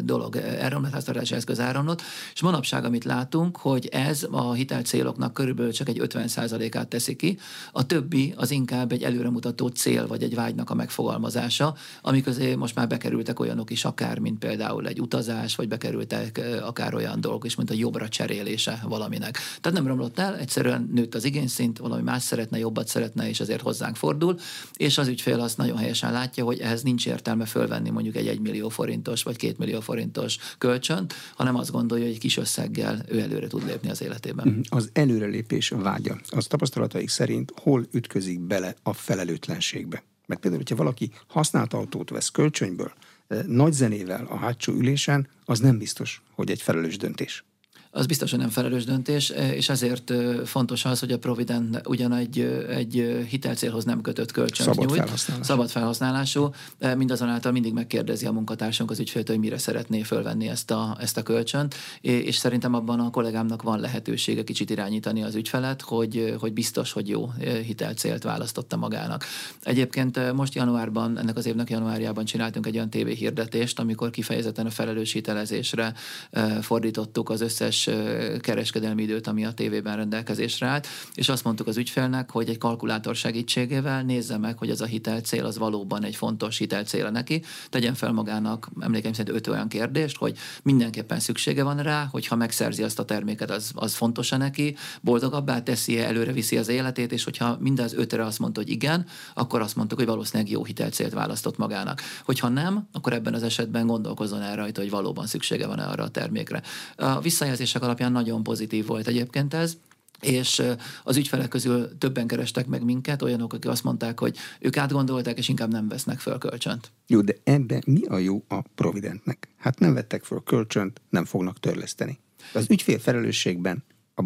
dolog elromlott, háztartási eszköz elromlott, és manapság, amit látunk, hogy ez a hitelcéloknak körülbelül csak egy 50%-át teszi ki, a többi az inkább egy előremutató cél, vagy egy vágynak a megfogalmazása, amik azért most már bekerültek olyanok is, akár, mint például egy utazás, vagy bekerültek akár olyan dolgok is, mint a jobbra cserélése valaminek. Tehát nem romlott el, egyszerűen nőtt az igényszint, valami más szeretne, jobbat szeretne, és ezért hozzánk fordul, és az ügyfél azt nagyon helyesen látja, hogy ehhez nincs értelme fölvenni mondjuk egy 1 millió forintos, vagy 2 2 millió forintos kölcsönt, hanem azt gondolja, hogy egy kis összeggel ő előre tud lépni az életében. Mhm. Az előrelépés vágya, az tapasztalataik szerint hol ütközik bele a felelőtlenségbe? Mert például, hogyha valaki használt autót vesz kölcsönből, eh, nagy zenével a hátsó ülésen, az nem biztos, hogy egy felelős döntés az biztosan nem felelős döntés, e, és ezért fontos az, hogy a Provident ugyan egy, egy hitelcélhoz nem kötött kölcsön szabad nyújt, felhasználás. szabad felhasználású, e, mindazonáltal mindig megkérdezi a munkatársunk az ügyfélt, hogy mire szeretné fölvenni ezt a, ezt a kölcsönt, és szerintem abban a kollégámnak van lehetősége kicsit irányítani az ügyfelet, hogy, hogy biztos, hogy jó hitelcélt választotta magának. Egyébként most januárban, ennek az évnek januárjában csináltunk egy olyan tévéhirdetést, amikor kifejezetten a felelős hitelezésre fordítottuk az összes digitális kereskedelmi időt, ami a tévében rendelkezésre állt, és azt mondtuk az ügyfélnek, hogy egy kalkulátor segítségével nézze meg, hogy az a hitelcél az valóban egy fontos hitelcél neki, tegyen fel magának, emlékeim szerint öt olyan kérdést, hogy mindenképpen szüksége van rá, hogyha megszerzi azt a terméket, az, az fontos-e neki, boldogabbá teszi -e, előre viszi az életét, és hogyha mindaz ötre azt mondta, hogy igen, akkor azt mondtuk, hogy valószínűleg jó hitelcélt választott magának. Hogyha nem, akkor ebben az esetben gondolkozzon el rajta, hogy valóban szüksége van arra a termékre. A visszajelzések alapján nagyon pozitív volt egyébként ez, és az ügyfelek közül többen kerestek meg minket, olyanok, akik azt mondták, hogy ők átgondolták, és inkább nem vesznek föl kölcsönt. Jó, de ebben mi a jó a Providentnek? Hát nem vettek föl kölcsönt, nem fognak törleszteni. Az ügyfél felelősségben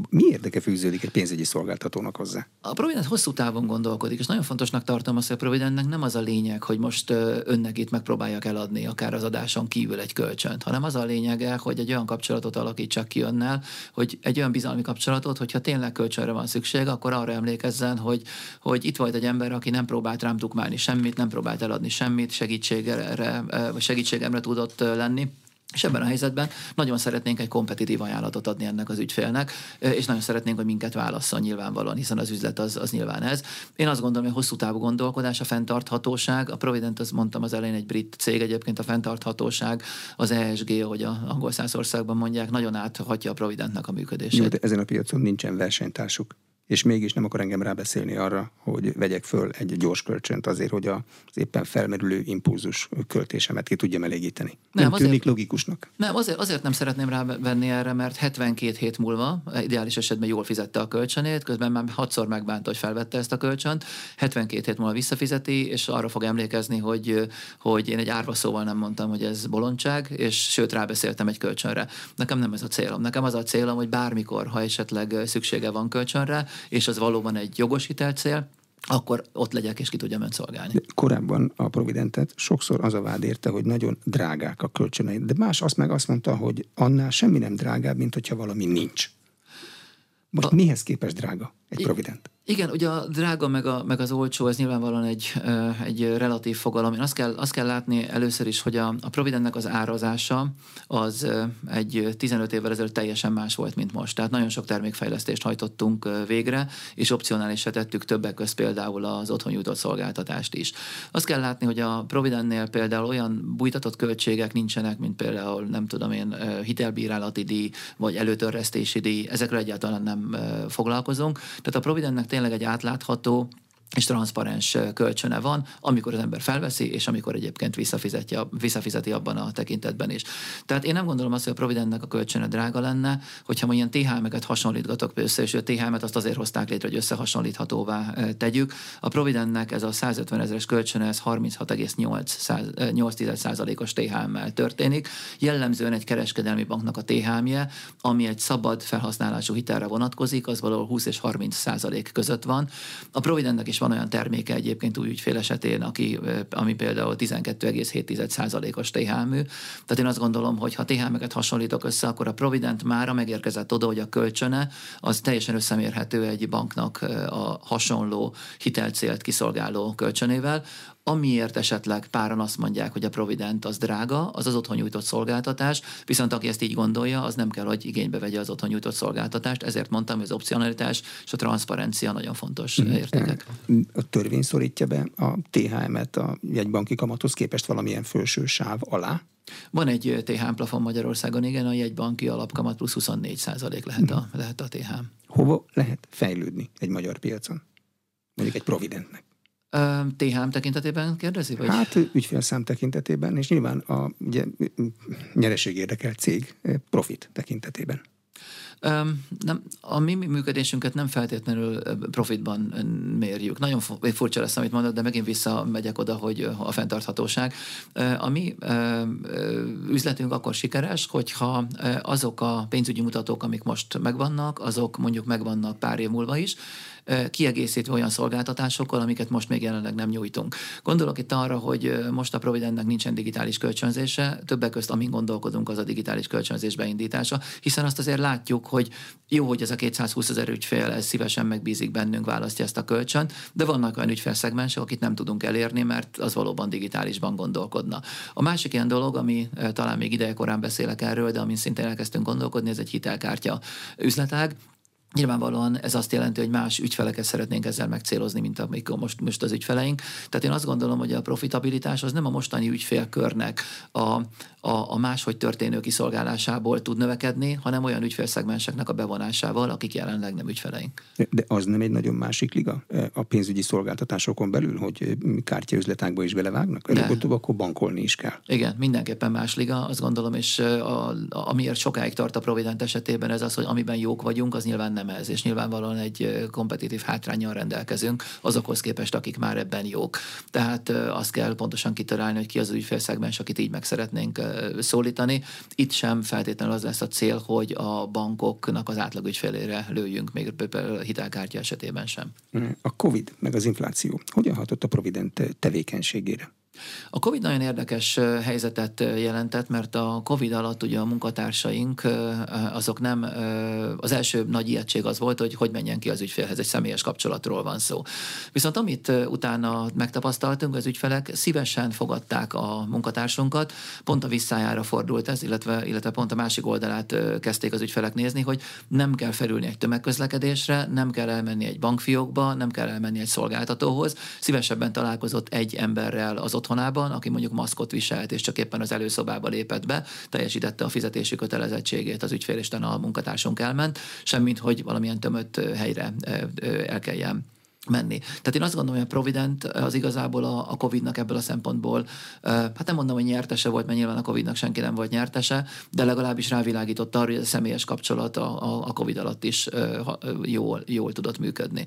mi érdeke fűződik egy pénzügyi szolgáltatónak hozzá? A Provident hosszú távon gondolkodik, és nagyon fontosnak tartom azt, hogy a Providentnek nem az a lényeg, hogy most önnek itt megpróbáljak eladni akár az adáson kívül egy kölcsönt, hanem az a lényege, hogy egy olyan kapcsolatot alakítsak ki önnel, hogy egy olyan bizalmi kapcsolatot, hogyha tényleg kölcsönre van szükség, akkor arra emlékezzen, hogy, hogy itt volt egy ember, aki nem próbált rám tukmálni semmit, nem próbált eladni semmit, segítségre, segítségemre tudott lenni és ebben a helyzetben nagyon szeretnénk egy kompetitív ajánlatot adni ennek az ügyfélnek, és nagyon szeretnénk, hogy minket válasszon nyilvánvalóan, hiszen az üzlet az, az nyilván ez. Én azt gondolom, hogy hosszú távú gondolkodás, a fenntarthatóság, a Provident, az mondtam az elején egy brit cég, egyébként a fenntarthatóság, az ESG, ahogy a angol országban mondják, nagyon áthatja a Providentnek a működését. Jó, de ezen a piacon nincsen versenytársuk és mégis nem akar engem rábeszélni arra, hogy vegyek föl egy gyors kölcsönt azért, hogy az éppen felmerülő impulzus költésemet ki tudjam elégíteni. Nem, nem azért, tűnik logikusnak? Nem, azért, azért nem szeretném rávenni erre, mert 72 hét múlva, ideális esetben jól fizette a kölcsönét, közben már hatszor megbánta, hogy felvette ezt a kölcsönt, 72 hét múlva visszafizeti, és arra fog emlékezni, hogy, hogy én egy árva szóval nem mondtam, hogy ez bolondság, és sőt rábeszéltem egy kölcsönre. Nekem nem ez a célom. Nekem az a célom, hogy bármikor, ha esetleg szüksége van kölcsönre, és az valóban egy jogos hitelcél, akkor ott legyek, és ki tudjam önt szolgálni. De korábban a Providentet sokszor az a vád érte, hogy nagyon drágák a kölcsöneid, de más azt meg azt mondta, hogy annál semmi nem drágább, mint hogyha valami nincs. Most a... mihez képest drága egy Provident? Igen, ugye a drága meg, a, meg az olcsó, ez nyilvánvalóan egy, egy relatív fogalom. Én azt kell, azt kell látni először is, hogy a, a Providentnek az árazása az egy 15 évvel ezelőtt teljesen más volt, mint most. Tehát nagyon sok termékfejlesztést hajtottunk végre, és opcionálisra tettük többek között például az otthon jutott szolgáltatást is. Azt kell látni, hogy a Providentnél például olyan bújtatott költségek nincsenek, mint például, nem tudom én, hitelbírálati díj, vagy előtörresztési díj, ezekről egyáltalán nem foglalkozunk. Tehát a Providentnek tényleg egy átlátható, és transzparens kölcsöne van, amikor az ember felveszi, és amikor egyébként visszafizeti, abban a tekintetben is. Tehát én nem gondolom azt, hogy a Providentnek a kölcsöne drága lenne, hogyha ma ilyen THM-eket hasonlítgatok össze, és a THM-et azt azért hozták létre, hogy összehasonlíthatóvá tegyük. A Providentnek ez a 150 ezeres kölcsöne, ez 36,8%-os THM-mel történik. Jellemzően egy kereskedelmi banknak a THM-je, ami egy szabad felhasználású hitelre vonatkozik, az valahol 20 és 30 százalék között van. A Providentnek is van olyan terméke egyébként új ügyfél esetén, aki, ami például 12,7%-os TH-mű. Tehát én azt gondolom, hogy ha TH-meket hasonlítok össze, akkor a Provident mára megérkezett oda, hogy a kölcsöne az teljesen összemérhető egy banknak a hasonló hitelcélt kiszolgáló kölcsönével amiért esetleg páran azt mondják, hogy a Provident az drága, az az otthon nyújtott szolgáltatás, viszont aki ezt így gondolja, az nem kell, hogy igénybe vegye az otthon nyújtott szolgáltatást, ezért mondtam, hogy az opcionalitás és a transzparencia nagyon fontos mm. értékek. A törvény szorítja be a THM-et a jegybanki kamathoz képest valamilyen felső sáv alá? Van egy THM plafon Magyarországon, igen, a jegybanki alapkamat plusz 24 százalék lehet, a, mm. lehet a THM. Hova lehet fejlődni egy magyar piacon? Mondjuk egy Providentnek. THM tekintetében kérdezi? Vagy? Hát ügyfélszám tekintetében, és nyilván a ugye, nyereség érdekelt cég profit tekintetében. Nem, a mi működésünket nem feltétlenül profitban mérjük. Nagyon furcsa lesz, amit mondod, de megint visszamegyek oda, hogy a fenntarthatóság. A mi üzletünk akkor sikeres, hogyha azok a pénzügyi mutatók, amik most megvannak, azok mondjuk megvannak pár év múlva is, kiegészítve olyan szolgáltatásokkal, amiket most még jelenleg nem nyújtunk. Gondolok itt arra, hogy most a Providentnek nincsen digitális kölcsönzése, többek közt amin gondolkodunk, az a digitális kölcsönzés beindítása, hiszen azt azért látjuk, látjuk, hogy jó, hogy ez a 220 ezer ügyfél ez szívesen megbízik bennünk, választja ezt a kölcsönt, de vannak olyan ügyfélszegmensek, akit nem tudunk elérni, mert az valóban digitálisban gondolkodna. A másik ilyen dolog, ami talán még ideje korán beszélek erről, de amin szintén elkezdtünk gondolkodni, ez egy hitelkártya üzletág. Nyilvánvalóan ez azt jelenti, hogy más ügyfeleket szeretnénk ezzel megcélozni, mint amik most, most az ügyfeleink. Tehát én azt gondolom, hogy a profitabilitás az nem a mostani ügyfélkörnek a, a, a máshogy történő kiszolgálásából tud növekedni, hanem olyan ügyfélszegmenseknek a bevonásával, akik jelenleg nem ügyfeleink. De az nem egy nagyon másik liga e, a pénzügyi szolgáltatásokon belül, hogy kártyaüzletákba is belevágnak? Előbb-utóbb akkor bankolni is kell. Igen, mindenképpen más liga, azt gondolom, és a, a, amiért sokáig tart a Provident esetében ez az, hogy amiben jók vagyunk, az nyilván nem ez, és nyilvánvalóan egy kompetitív hátrányjal rendelkezünk azokhoz képest, akik már ebben jók. Tehát azt kell pontosan kitalálni, hogy ki az ügyfélszegmens, akit így meg szeretnénk szólítani. Itt sem feltétlenül az lesz a cél, hogy a bankoknak az átlag ügyfélére lőjünk, még például a hitelkártya esetében sem. A COVID meg az infláció hogyan hatott a Provident tevékenységére? A COVID nagyon érdekes helyzetet jelentett, mert a COVID alatt ugye a munkatársaink azok nem, az első nagy ijegység az volt, hogy hogy menjen ki az ügyfélhez, egy személyes kapcsolatról van szó. Viszont amit utána megtapasztaltunk, az ügyfelek szívesen fogadták a munkatársunkat, pont a visszájára fordult ez, illetve, illetve pont a másik oldalát kezdték az ügyfelek nézni, hogy nem kell felülni egy tömegközlekedésre, nem kell elmenni egy bankfiókba, nem kell elmenni egy szolgáltatóhoz, szívesebben találkozott egy emberrel az otthonában, aki mondjuk maszkot viselt, és csak éppen az előszobába lépett be, teljesítette a fizetési kötelezettségét az ügyfél, és a munkatársunk elment, semmint, hogy valamilyen tömött helyre el kelljen menni. Tehát én azt gondolom, hogy a Provident az igazából a, a Covid-nak ebből a szempontból, hát nem mondom, hogy nyertese volt, mert nyilván a Covid-nak senki nem volt nyertese, de legalábbis rávilágított arra, hogy a személyes kapcsolat a, a, Covid alatt is jól, jól tudott működni.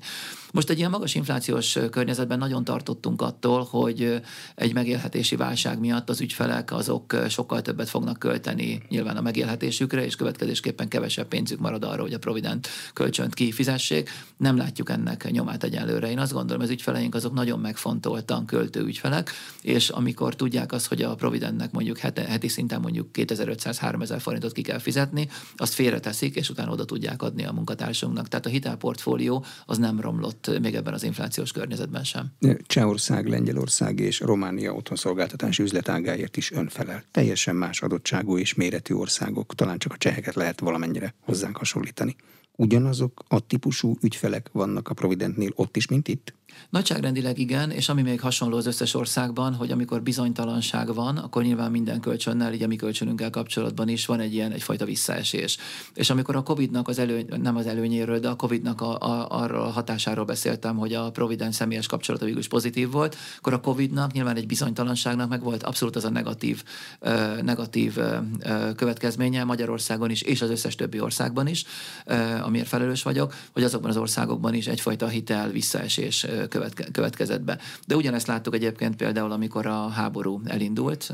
Most egy ilyen magas inflációs környezetben nagyon tartottunk attól, hogy egy megélhetési válság miatt az ügyfelek azok sokkal többet fognak költeni nyilván a megélhetésükre, és következésképpen kevesebb pénzük marad arra, hogy a Provident kölcsönt kifizessék. Nem látjuk ennek nyomát egyenlőre. Én azt gondolom, az ügyfeleink azok nagyon megfontoltan költő ügyfelek, és amikor tudják azt, hogy a Providentnek mondjuk heti, heti szinten mondjuk 2500-3000 forintot ki kell fizetni, azt félreteszik, és utána oda tudják adni a munkatársunknak. Tehát a hitelportfólió az nem romlott ott még ebben az inflációs környezetben sem. Csehország, Lengyelország és Románia otthonszolgáltatási üzletágáért is önfelel. Teljesen más adottságú és méretű országok, talán csak a cseheket lehet valamennyire hozzánk hasonlítani. Ugyanazok a típusú ügyfelek vannak a Providentnél ott is, mint itt? Nagyságrendileg igen, és ami még hasonló az összes országban, hogy amikor bizonytalanság van, akkor nyilván minden kölcsönnel, így a mi kölcsönünkkel kapcsolatban is van egy ilyen egyfajta visszaesés. És amikor a Covid-nak az elő, nem az előnyéről, de a Covid-nak a, a, arról a hatásáról beszéltem, hogy a Provident személyes kapcsolata végül is pozitív volt, akkor a Covid-nak nyilván egy bizonytalanságnak meg volt abszolút az a negatív, uh, negatív uh, következménye Magyarországon is, és az összes többi országban is, uh, amiért felelős vagyok, hogy azokban az országokban is egyfajta hitel visszaesés követke, következett be. De ugyanezt láttuk egyébként például, amikor a háború elindult,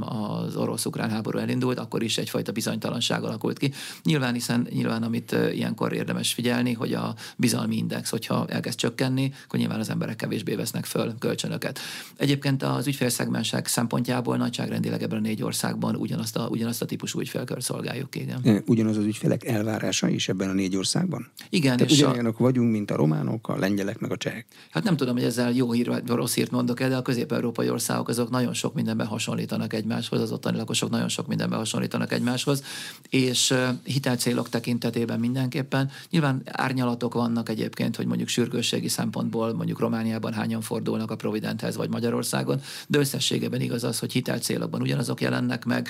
az orosz-ukrán háború elindult, akkor is egyfajta bizonytalanság alakult ki. Nyilván, hiszen nyilván, amit ilyenkor érdemes figyelni, hogy a bizalmi index, hogyha elkezd csökkenni, akkor nyilván az emberek kevésbé vesznek föl kölcsönöket. Egyébként az ügyfélszegmensek szempontjából nagyságrendileg ebben a négy országban ugyanazt a, ugyanazt a típusú ügyfélkör szolgáljuk. Igen. Ugyanaz az ügyfelek elvárása is ebben a négy országban? Igen. Tehát és ugyanolyanok a... vagyunk, mint a románok, a lengyelek, meg a csehek. Hát nem tudom, hogy ezzel jó hír vagy rossz hírt mondok el, de a közép-európai országok azok nagyon sok mindenben hasonlítanak egymáshoz, az ottani lakosok nagyon sok mindenben hasonlítanak egymáshoz, és hitelcélok tekintetében mindenképpen. Nyilván árnyalatok vannak egyébként, hogy mondjuk sürgősségi szempontból mondjuk Romániában hányan fordulnak a Providenthez vagy Magyarországon, de összességében igaz az, hogy hitelcélokban ugyanazok jelennek meg.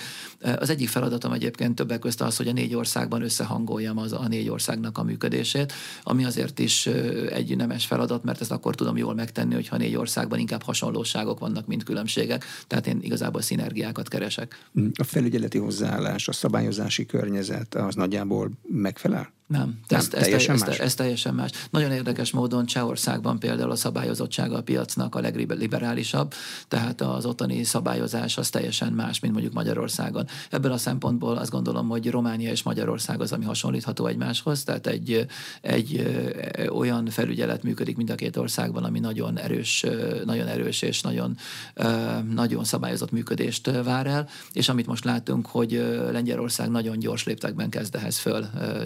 Az egyik feladatom egyébként többek között az, hogy a négy országban összehangoljam az a négy országnak a működését, ami azért is egy nemes feladat, mert ezt akkor tudom jól megtenni, hogyha négy országban inkább hasonlóságok vannak, mint különbségek. Tehát én igazából szinergiákat keresek. A felügyeleti hozzáállás, a szabályozási környezet az nagyjából megfelel? Nem, Nem, ez, ez, teljesen ez, más? ez teljesen más. Nagyon érdekes módon Csehországban például a szabályozottsága a piacnak a legliberálisabb, tehát az ottani szabályozás az teljesen más, mint mondjuk Magyarországon. Ebből a szempontból azt gondolom, hogy Románia és Magyarország az, ami hasonlítható egymáshoz, tehát egy, egy olyan felügyelet működik mind a két országban, ami nagyon erős, nagyon erős és nagyon, nagyon szabályozott működést vár el, és amit most látunk, hogy Lengyelország nagyon gyors léptekben kezd ehhez föl ö,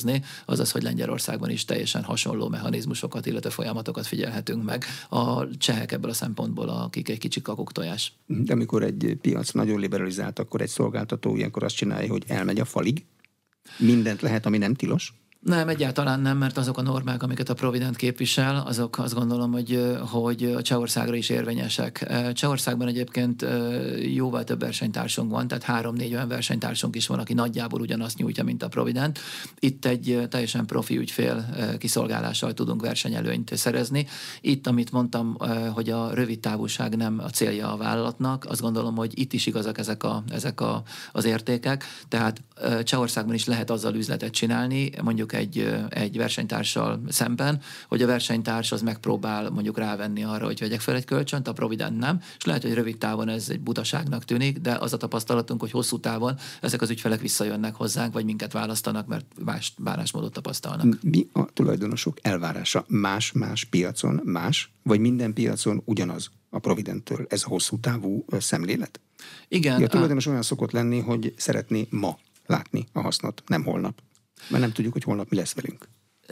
csatlakozni, azaz, hogy Lengyelországban is teljesen hasonló mechanizmusokat, illetve folyamatokat figyelhetünk meg. A csehek ebből a szempontból, akik egy kicsit kakuktojás. De amikor egy piac nagyon liberalizált, akkor egy szolgáltató ilyenkor azt csinálja, hogy elmegy a falig, mindent lehet, ami nem tilos, Nem, egyáltalán nem, mert azok a normák, amiket a Provident képvisel, azok azt gondolom, hogy, hogy a Csehországra is érvényesek. Csehországban egyébként jóval több versenytársunk van, tehát három-négy olyan versenytársunk is van, aki nagyjából ugyanazt nyújtja, mint a Provident. Itt egy teljesen profi ügyfél kiszolgálással tudunk versenyelőnyt szerezni. Itt, amit mondtam, hogy a rövid távúság nem a célja a vállalatnak, azt gondolom, hogy itt is igazak ezek, a, ezek a, az értékek. Tehát Csehországban is lehet azzal üzletet csinálni, mondjuk egy, egy versenytársal szemben, hogy a versenytárs az megpróbál mondjuk rávenni arra, hogy vegyek fel egy kölcsönt, a Provident nem, és lehet, hogy rövid távon ez egy butaságnak tűnik, de az a tapasztalatunk, hogy hosszú távon ezek az ügyfelek visszajönnek hozzánk, vagy minket választanak, mert más bánásmódot tapasztalnak. Mi a tulajdonosok elvárása? Más-más piacon más, vagy minden piacon ugyanaz a Providenttől? Ez a hosszú távú szemlélet? Igen, Ja, a a- tulajdonos olyan szokott lenni, hogy szeretné ma látni a hasznot, nem holnap. Mert nem tudjuk, hogy holnap mi lesz velünk.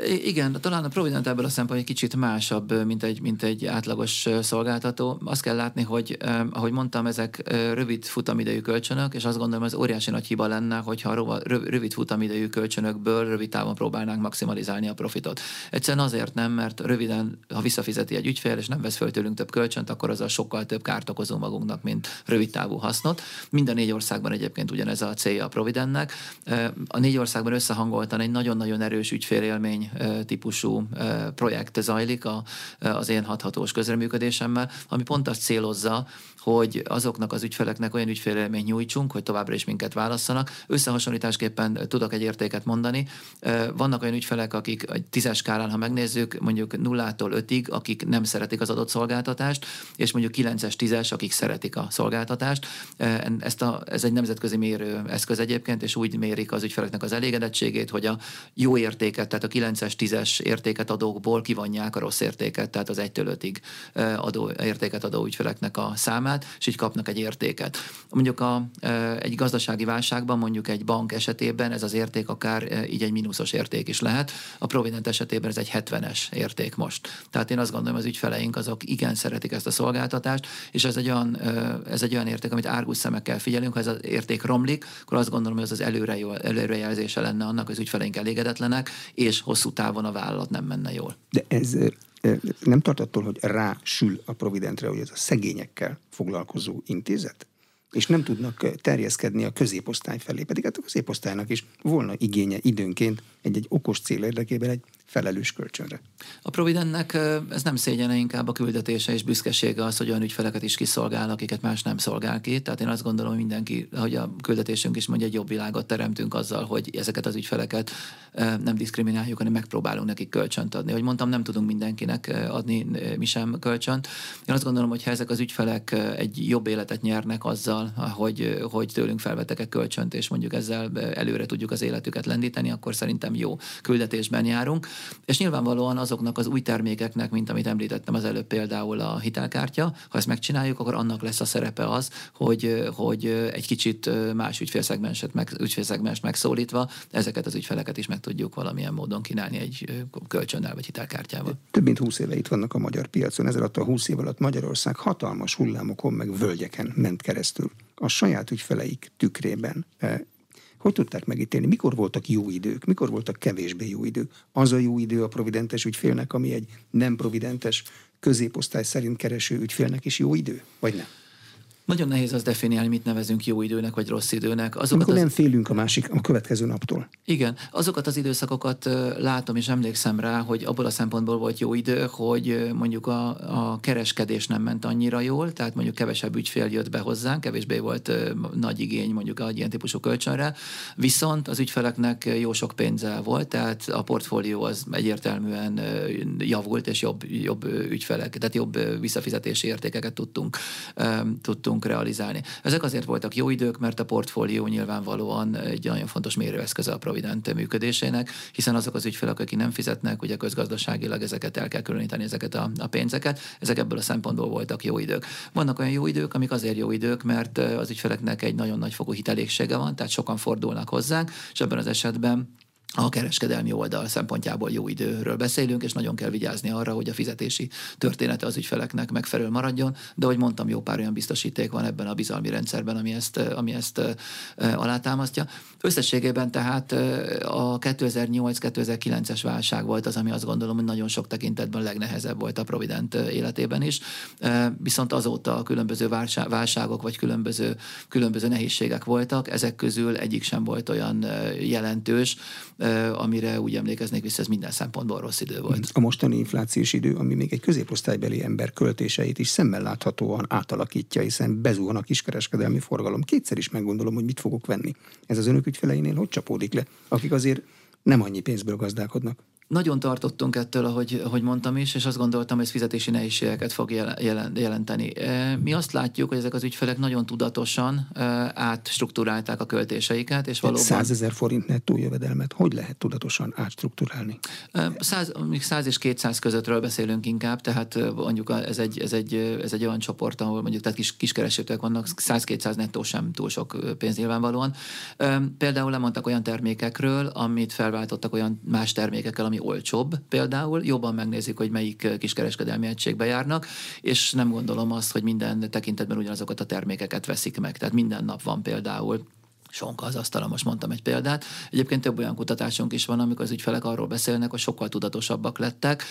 Igen, talán a Provident ebből a szempontból egy kicsit másabb, mint egy, mint egy átlagos szolgáltató. Azt kell látni, hogy ahogy mondtam, ezek rövid futamidejű kölcsönök, és azt gondolom, ez óriási nagy hiba lenne, hogyha a rova- röv- rövid futamidejű kölcsönökből rövid távon próbálnánk maximalizálni a profitot. Egyszerűen azért nem, mert röviden, ha visszafizeti egy ügyfél, és nem vesz föl tőlünk több kölcsönt, akkor azzal sokkal több kárt okozunk magunknak, mint rövid távú hasznot. Mind a négy országban egyébként ugyanez a célja a Providentnek. Eh, A négy országban összehangoltan egy nagyon-nagyon erős ügyfélélmény ö, típusú projekt zajlik a, az én hathatós közreműködésemmel, ami pont azt célozza, hogy azoknak az ügyfeleknek olyan ügyfélélményt nyújtsunk, hogy továbbra is minket válasszanak. Összehasonlításképpen tudok egy értéket mondani. Vannak olyan ügyfelek, akik egy tízes skálán, ha megnézzük, mondjuk nullától ötig, akik nem szeretik az adott szolgáltatást, és mondjuk 9-es, 10-es, akik szeretik a szolgáltatást. Ezt a, ez egy nemzetközi mérő eszköz egyébként, és úgy mérik az ügyfeleknek az elégedettségét, hogy a jó értéket, tehát a 9-es, 10-es értéket adókból kivonják a rossz értéket, tehát az 1-től 5-ig adó, értéket adó ügyfeleknek a számát, és így kapnak egy értéket. Mondjuk a, egy gazdasági válságban, mondjuk egy bank esetében ez az érték akár így egy mínuszos érték is lehet. A Provident esetében ez egy 70-es érték most. Tehát én azt gondolom, az ügyfeleink azok igen szeretik ezt a szolgáltatást, és ez egy olyan, ez egy olyan érték, amit árgus szemekkel figyelünk. Ha ez az érték romlik, akkor azt gondolom, hogy ez az előre, előrejelzése lenne annak, hogy az ügyfeleink elégedetlenek, és hosszú távon a vállalat nem menne jól. De ez nem tart attól, hogy rásül a Providentre, hogy ez a szegényekkel foglalkozó intézet? És nem tudnak terjeszkedni a középosztály felé, pedig hát a középosztálynak is volna igénye időnként egy-egy okos cél érdekében egy felelős kölcsönre. A Providentnek ö, ez nem szégyene, inkább a küldetése és büszkesége az, hogy olyan ügyfeleket is kiszolgál, akiket más nem szolgál ki. Tehát én azt gondolom, hogy mindenki, hogy a küldetésünk is mondja, egy jobb világot teremtünk azzal, hogy ezeket az ügyfeleket nem diszkrimináljuk, hanem megpróbálunk nekik kölcsönt adni. Hogy mondtam, nem tudunk mindenkinek adni mi sem kölcsönt. Én azt gondolom, hogy ha ezek az ügyfelek egy jobb életet nyernek azzal, hogy, hogy tőlünk felvettek egy kölcsönt, és mondjuk ezzel előre tudjuk az életüket lendíteni, akkor szerintem jó küldetésben járunk. És nyilvánvalóan azoknak az új termékeknek, mint amit említettem az előbb például a hitelkártya, ha ezt megcsináljuk, akkor annak lesz a szerepe az, hogy, hogy egy kicsit más ügyfélszegmenset, meg, ügyfélszegmens megszólítva ezeket az ügyfeleket is meg tudjuk valamilyen módon kínálni egy kölcsönnel vagy hitelkártyával. Több mint 20 éve itt vannak a magyar piacon, ez alatt a 20 év alatt Magyarország hatalmas hullámokon meg völgyeken ment keresztül. A saját ügyfeleik tükrében eh, hogy tudták megítélni? Mikor voltak jó idők? Mikor voltak kevésbé jó idők? Az a jó idő a providentes ügyfélnek, ami egy nem providentes középosztály szerint kereső ügyfélnek is jó idő? Vagy nem? Nagyon nehéz az definiálni, mit nevezünk jó időnek vagy rossz időnek. Azokat Amikor az... nem félünk a másik, a következő naptól. Igen, azokat az időszakokat látom és emlékszem rá, hogy abból a szempontból volt jó idő, hogy mondjuk a, a kereskedés nem ment annyira jól, tehát mondjuk kevesebb ügyfél jött be hozzánk, kevésbé volt nagy igény mondjuk egy ilyen típusú kölcsönre, viszont az ügyfeleknek jó sok pénze volt, tehát a portfólió az egyértelműen javult, és jobb, jobb ügyfelek, tehát jobb visszafizetési értékeket tudtunk, tudtunk realizálni. Ezek azért voltak jó idők, mert a portfólió nyilvánvalóan egy nagyon fontos mérőeszköze a Provident működésének, hiszen azok az ügyfelek, akik nem fizetnek, ugye közgazdaságilag ezeket el kell különíteni, ezeket a, a pénzeket, ezek ebből a szempontból voltak jó idők. Vannak olyan jó idők, amik azért jó idők, mert az ügyfeleknek egy nagyon nagy fokú hitelégsége van, tehát sokan fordulnak hozzánk, és ebben az esetben a kereskedelmi oldal szempontjából jó időről beszélünk, és nagyon kell vigyázni arra, hogy a fizetési története az ügyfeleknek megfelelő maradjon, de hogy mondtam, jó pár olyan biztosíték van ebben a bizalmi rendszerben, ami ezt, ami ezt alátámasztja. Összességében tehát a 2008-2009-es válság volt az, ami azt gondolom, hogy nagyon sok tekintetben legnehezebb volt a Provident életében is, viszont azóta a különböző válságok vagy különböző, különböző nehézségek voltak, ezek közül egyik sem volt olyan jelentős, amire úgy emlékeznék vissza, ez minden szempontból rossz idő volt. A mostani inflációs idő, ami még egy középosztálybeli ember költéseit is szemmel láthatóan átalakítja, hiszen bezuhan a kiskereskedelmi forgalom. Kétszer is meggondolom, hogy mit fogok venni. Ez az önök ügyfeleinél hogy csapódik le, akik azért nem annyi pénzből gazdálkodnak? Nagyon tartottunk ettől, ahogy, ahogy mondtam is, és azt gondoltam, hogy ez fizetési nehézségeket fog jelenteni. E, mi azt látjuk, hogy ezek az ügyfelek nagyon tudatosan e, átstruktúrálták a költéseiket, és valóban... 100 ezer forint nettó jövedelmet hogy lehet tudatosan átstruktúrálni? 100, 100 és 200 közöttről beszélünk inkább, tehát mondjuk ez egy, ez egy, ez egy olyan csoport, ahol mondjuk tehát kis, kiskeresőtőek vannak, 100-200 nettó sem túl sok pénz nyilvánvalóan. Például lemondtak olyan termékekről, amit felváltottak olyan más termékekkel, ami olcsóbb például, jobban megnézik, hogy melyik kiskereskedelmi egységbe járnak, és nem gondolom azt, hogy minden tekintetben ugyanazokat a termékeket veszik meg. Tehát minden nap van például sonka az asztalon, most mondtam egy példát. Egyébként több olyan kutatásunk is van, amikor az ügyfelek arról beszélnek, hogy sokkal tudatosabbak lettek,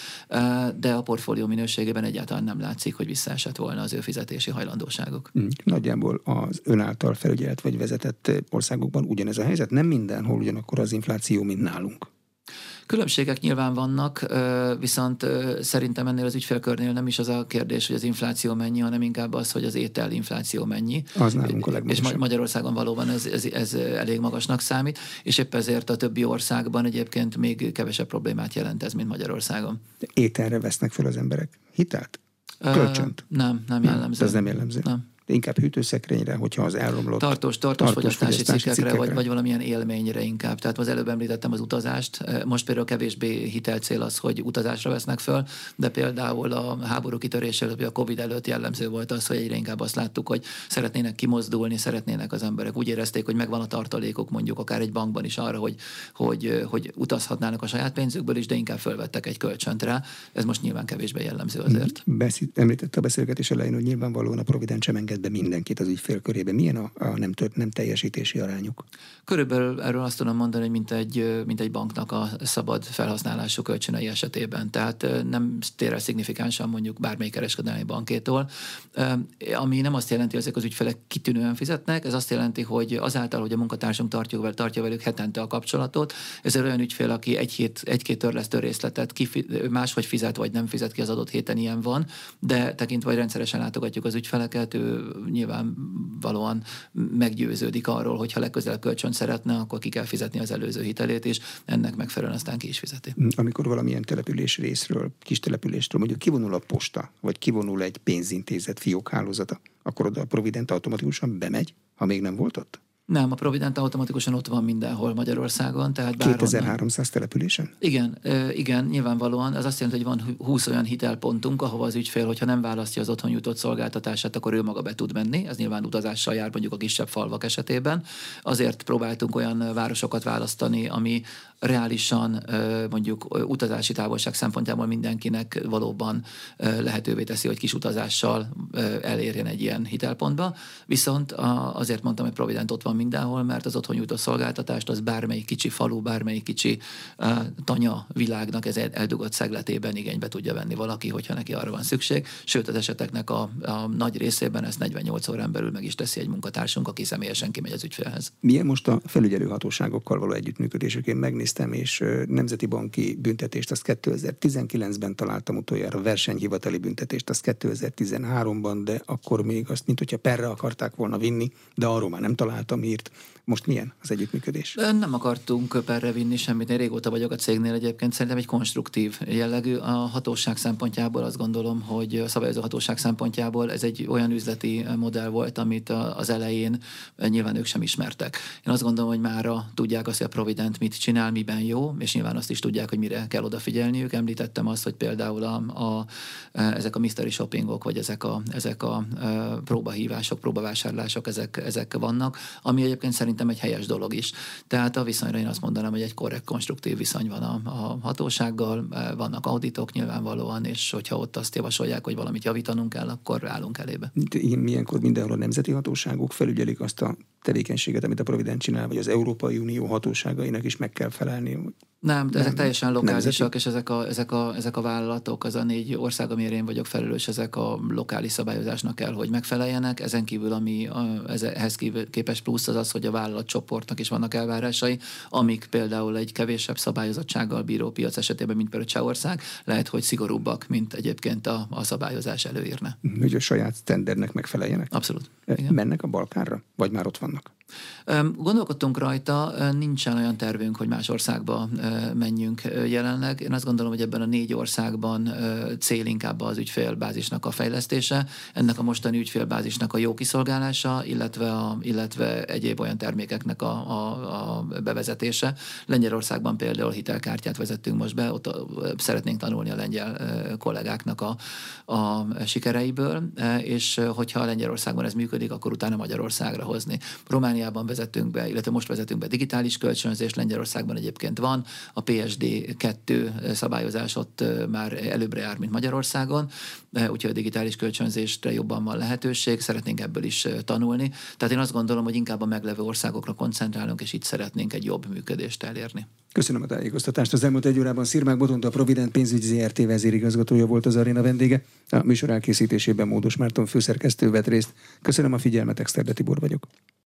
de a portfólió minőségében egyáltalán nem látszik, hogy visszaesett volna az ő fizetési hajlandóságok. Mm. Nagyjából az ön által felügyelet vagy vezetett országokban ugyanez a helyzet, nem mindenhol ugyanakkor az infláció, mint nálunk. Különbségek nyilván vannak, viszont szerintem ennél az ügyfélkörnél nem is az a kérdés, hogy az infláció mennyi, hanem inkább az, hogy az étel infláció mennyi. Az nálunk a legmagasabb. És Magyarországon valóban ez, ez, ez elég magasnak számít, és épp ezért a többi országban egyébként még kevesebb problémát jelent ez, mint Magyarországon. Ételre vesznek fel az emberek hitelt? Kölcsönt? Uh, nem, nem jellemző. Ez nem jellemző. Nem inkább hűtőszekrényre, hogyha az elromlott. Tartós, tartós, tartós fogyasztási, fogyasztási cikkekre, cikkekre, vagy, vagy valamilyen élményre inkább. Tehát az előbb említettem az utazást. Most például kevésbé hitelcél az, hogy utazásra vesznek föl, de például a háború kitörése a Covid előtt jellemző volt az, hogy egyre inkább azt láttuk, hogy szeretnének kimozdulni, szeretnének az emberek. Úgy érezték, hogy megvan a tartalékok mondjuk akár egy bankban is arra, hogy, hogy, hogy utazhatnának a saját pénzükből is, de inkább fölvettek egy kölcsönt rá. Ez most nyilván kevésbé jellemző azért. Beszélt, említette a beszélgetés elején, hogy nyilvánvalóan a Provident sem enged be mindenkit az ügyfél körében. Milyen a, a nem, tört, nem teljesítési arányuk? Körülbelül erről azt tudom mondani, hogy mint egy, mint egy banknak a szabad felhasználású kölcsönei esetében. Tehát nem tér el szignifikánsan mondjuk bármelyik kereskedelmi bankétól, ami nem azt jelenti, hogy ezek az ügyfelek kitűnően fizetnek, ez azt jelenti, hogy azáltal, hogy a munkatársunk tartja, tartja velük hetente a kapcsolatot, ez olyan ügyfél, aki egy hét, egy-két törlesztő részletet kifi, máshogy fizet, vagy nem fizet ki az adott héten, ilyen van, de tekintve, hogy rendszeresen látogatjuk az ügyfeleket, ő nyilvánvalóan meggyőződik arról, hogy ha legközelebb kölcsön szeretne, akkor ki kell fizetni az előző hitelét, és ennek megfelelően aztán ki is fizeti. Amikor valamilyen település részről, kis településről mondjuk kivonul a posta, vagy kivonul egy pénzintézet fiókhálózata, akkor oda a Provident automatikusan bemegy, ha még nem volt ott? Nem, a Provident automatikusan ott van mindenhol Magyarországon. Tehát 2300 településen? Igen, igen, nyilvánvalóan. Ez azt jelenti, hogy van 20 olyan hitelpontunk, ahova az ügyfél, hogyha nem választja az otthon jutott szolgáltatását, akkor ő maga be tud menni. Ez nyilván utazással jár mondjuk a kisebb falvak esetében. Azért próbáltunk olyan városokat választani, ami reálisan mondjuk utazási távolság szempontjából mindenkinek valóban lehetővé teszi, hogy kis utazással elérjen egy ilyen hitelpontba. Viszont azért mondtam, hogy Provident ott van mindenhol, mert az otthon nyújtó szolgáltatást az bármelyik kicsi falu, bármelyik kicsi tanya világnak ez eldugott szegletében igénybe tudja venni valaki, hogyha neki arra van szükség. Sőt, az eseteknek a, a nagy részében ezt 48 órán belül meg is teszi egy munkatársunk, aki személyesen kimegy az ügyfélhez. Milyen most a felügyelőhatóságokkal való együttműködésük? Én megnéztem, és nemzeti banki büntetést azt 2019-ben találtam utoljára, versenyhivatali büntetést azt 2013-ban, de akkor még azt, mint hogyha perre akarták volna vinni, de arról már nem találtam hírt. Most milyen az együttműködés? Nem akartunk perre vinni semmit. Én régóta vagyok a cégnél egyébként. Szerintem egy konstruktív jellegű. A hatóság szempontjából azt gondolom, hogy a szabályozó hatóság szempontjából ez egy olyan üzleti modell volt, amit az elején nyilván ők sem ismertek. Én azt gondolom, hogy mára tudják azt, hogy a Provident mit csinál, miben jó, és nyilván azt is tudják, hogy mire kell odafigyelniük. Említettem azt, hogy például a, a, ezek a mystery shoppingok, vagy ezek a, ezek a próbahívások, próbavásárlások, ezek, ezek vannak, ami egyébként szerintem egy helyes dolog is. Tehát a viszonyra én azt mondanám, hogy egy korrekt, konstruktív viszony van a, a hatósággal, vannak auditok nyilvánvalóan, és hogyha ott azt javasolják, hogy valamit javítanunk kell, akkor állunk elébe. Milyenkor mindenhol a nemzeti hatóságok felügyelik azt a tevékenységet, amit a Provident csinál, vagy az Európai Unió hatóságainak is meg kell felelni? Nem, de ezek nem, teljesen lokálisak, és ezek a, ezek, a, ezek a vállalatok, az a négy ország, amire én vagyok felelős, ezek a lokális szabályozásnak kell, hogy megfeleljenek. Ezen kívül, ami a, ehhez képes plusz az az, hogy a vállalatcsoportnak is vannak elvárásai, amik például egy kevésebb szabályozottsággal bíró piac esetében, mint például Csehország, lehet, hogy szigorúbbak, mint egyébként a, a szabályozás előírne. Hogy a saját standardnek megfeleljenek? Abszolút. Igen. Mennek a Balkánra? Vagy már ott nok. Gondolkodtunk rajta, nincsen olyan tervünk, hogy más országba menjünk jelenleg. Én azt gondolom, hogy ebben a négy országban cél inkább az ügyfélbázisnak a fejlesztése, ennek a mostani ügyfélbázisnak a jó kiszolgálása, illetve, a, illetve egyéb olyan termékeknek a, a, a bevezetése. Lengyelországban például hitelkártyát vezettünk most be, ott szeretnénk tanulni a lengyel kollégáknak a, a sikereiből, és hogyha Lengyelországban ez működik, akkor utána Magyarországra hozni. Románia Romániában vezetünk be, illetve most vezetünk be digitális kölcsönzés, Lengyelországban egyébként van, a PSD 2 szabályozás ott már előbbre jár, mint Magyarországon, úgyhogy a digitális kölcsönzésre jobban van lehetőség, szeretnénk ebből is tanulni. Tehát én azt gondolom, hogy inkább a meglevő országokra koncentrálunk, és itt szeretnénk egy jobb működést elérni. Köszönöm a tájékoztatást. Az elmúlt egy órában Szirmák Botont, a Provident pénzügyi ZRT vezérigazgatója volt az aréna vendége. A műsor elkészítésében Módos Márton főszerkesztő vett részt. Köszönöm a figyelmet, Exterde Tibor vagyok.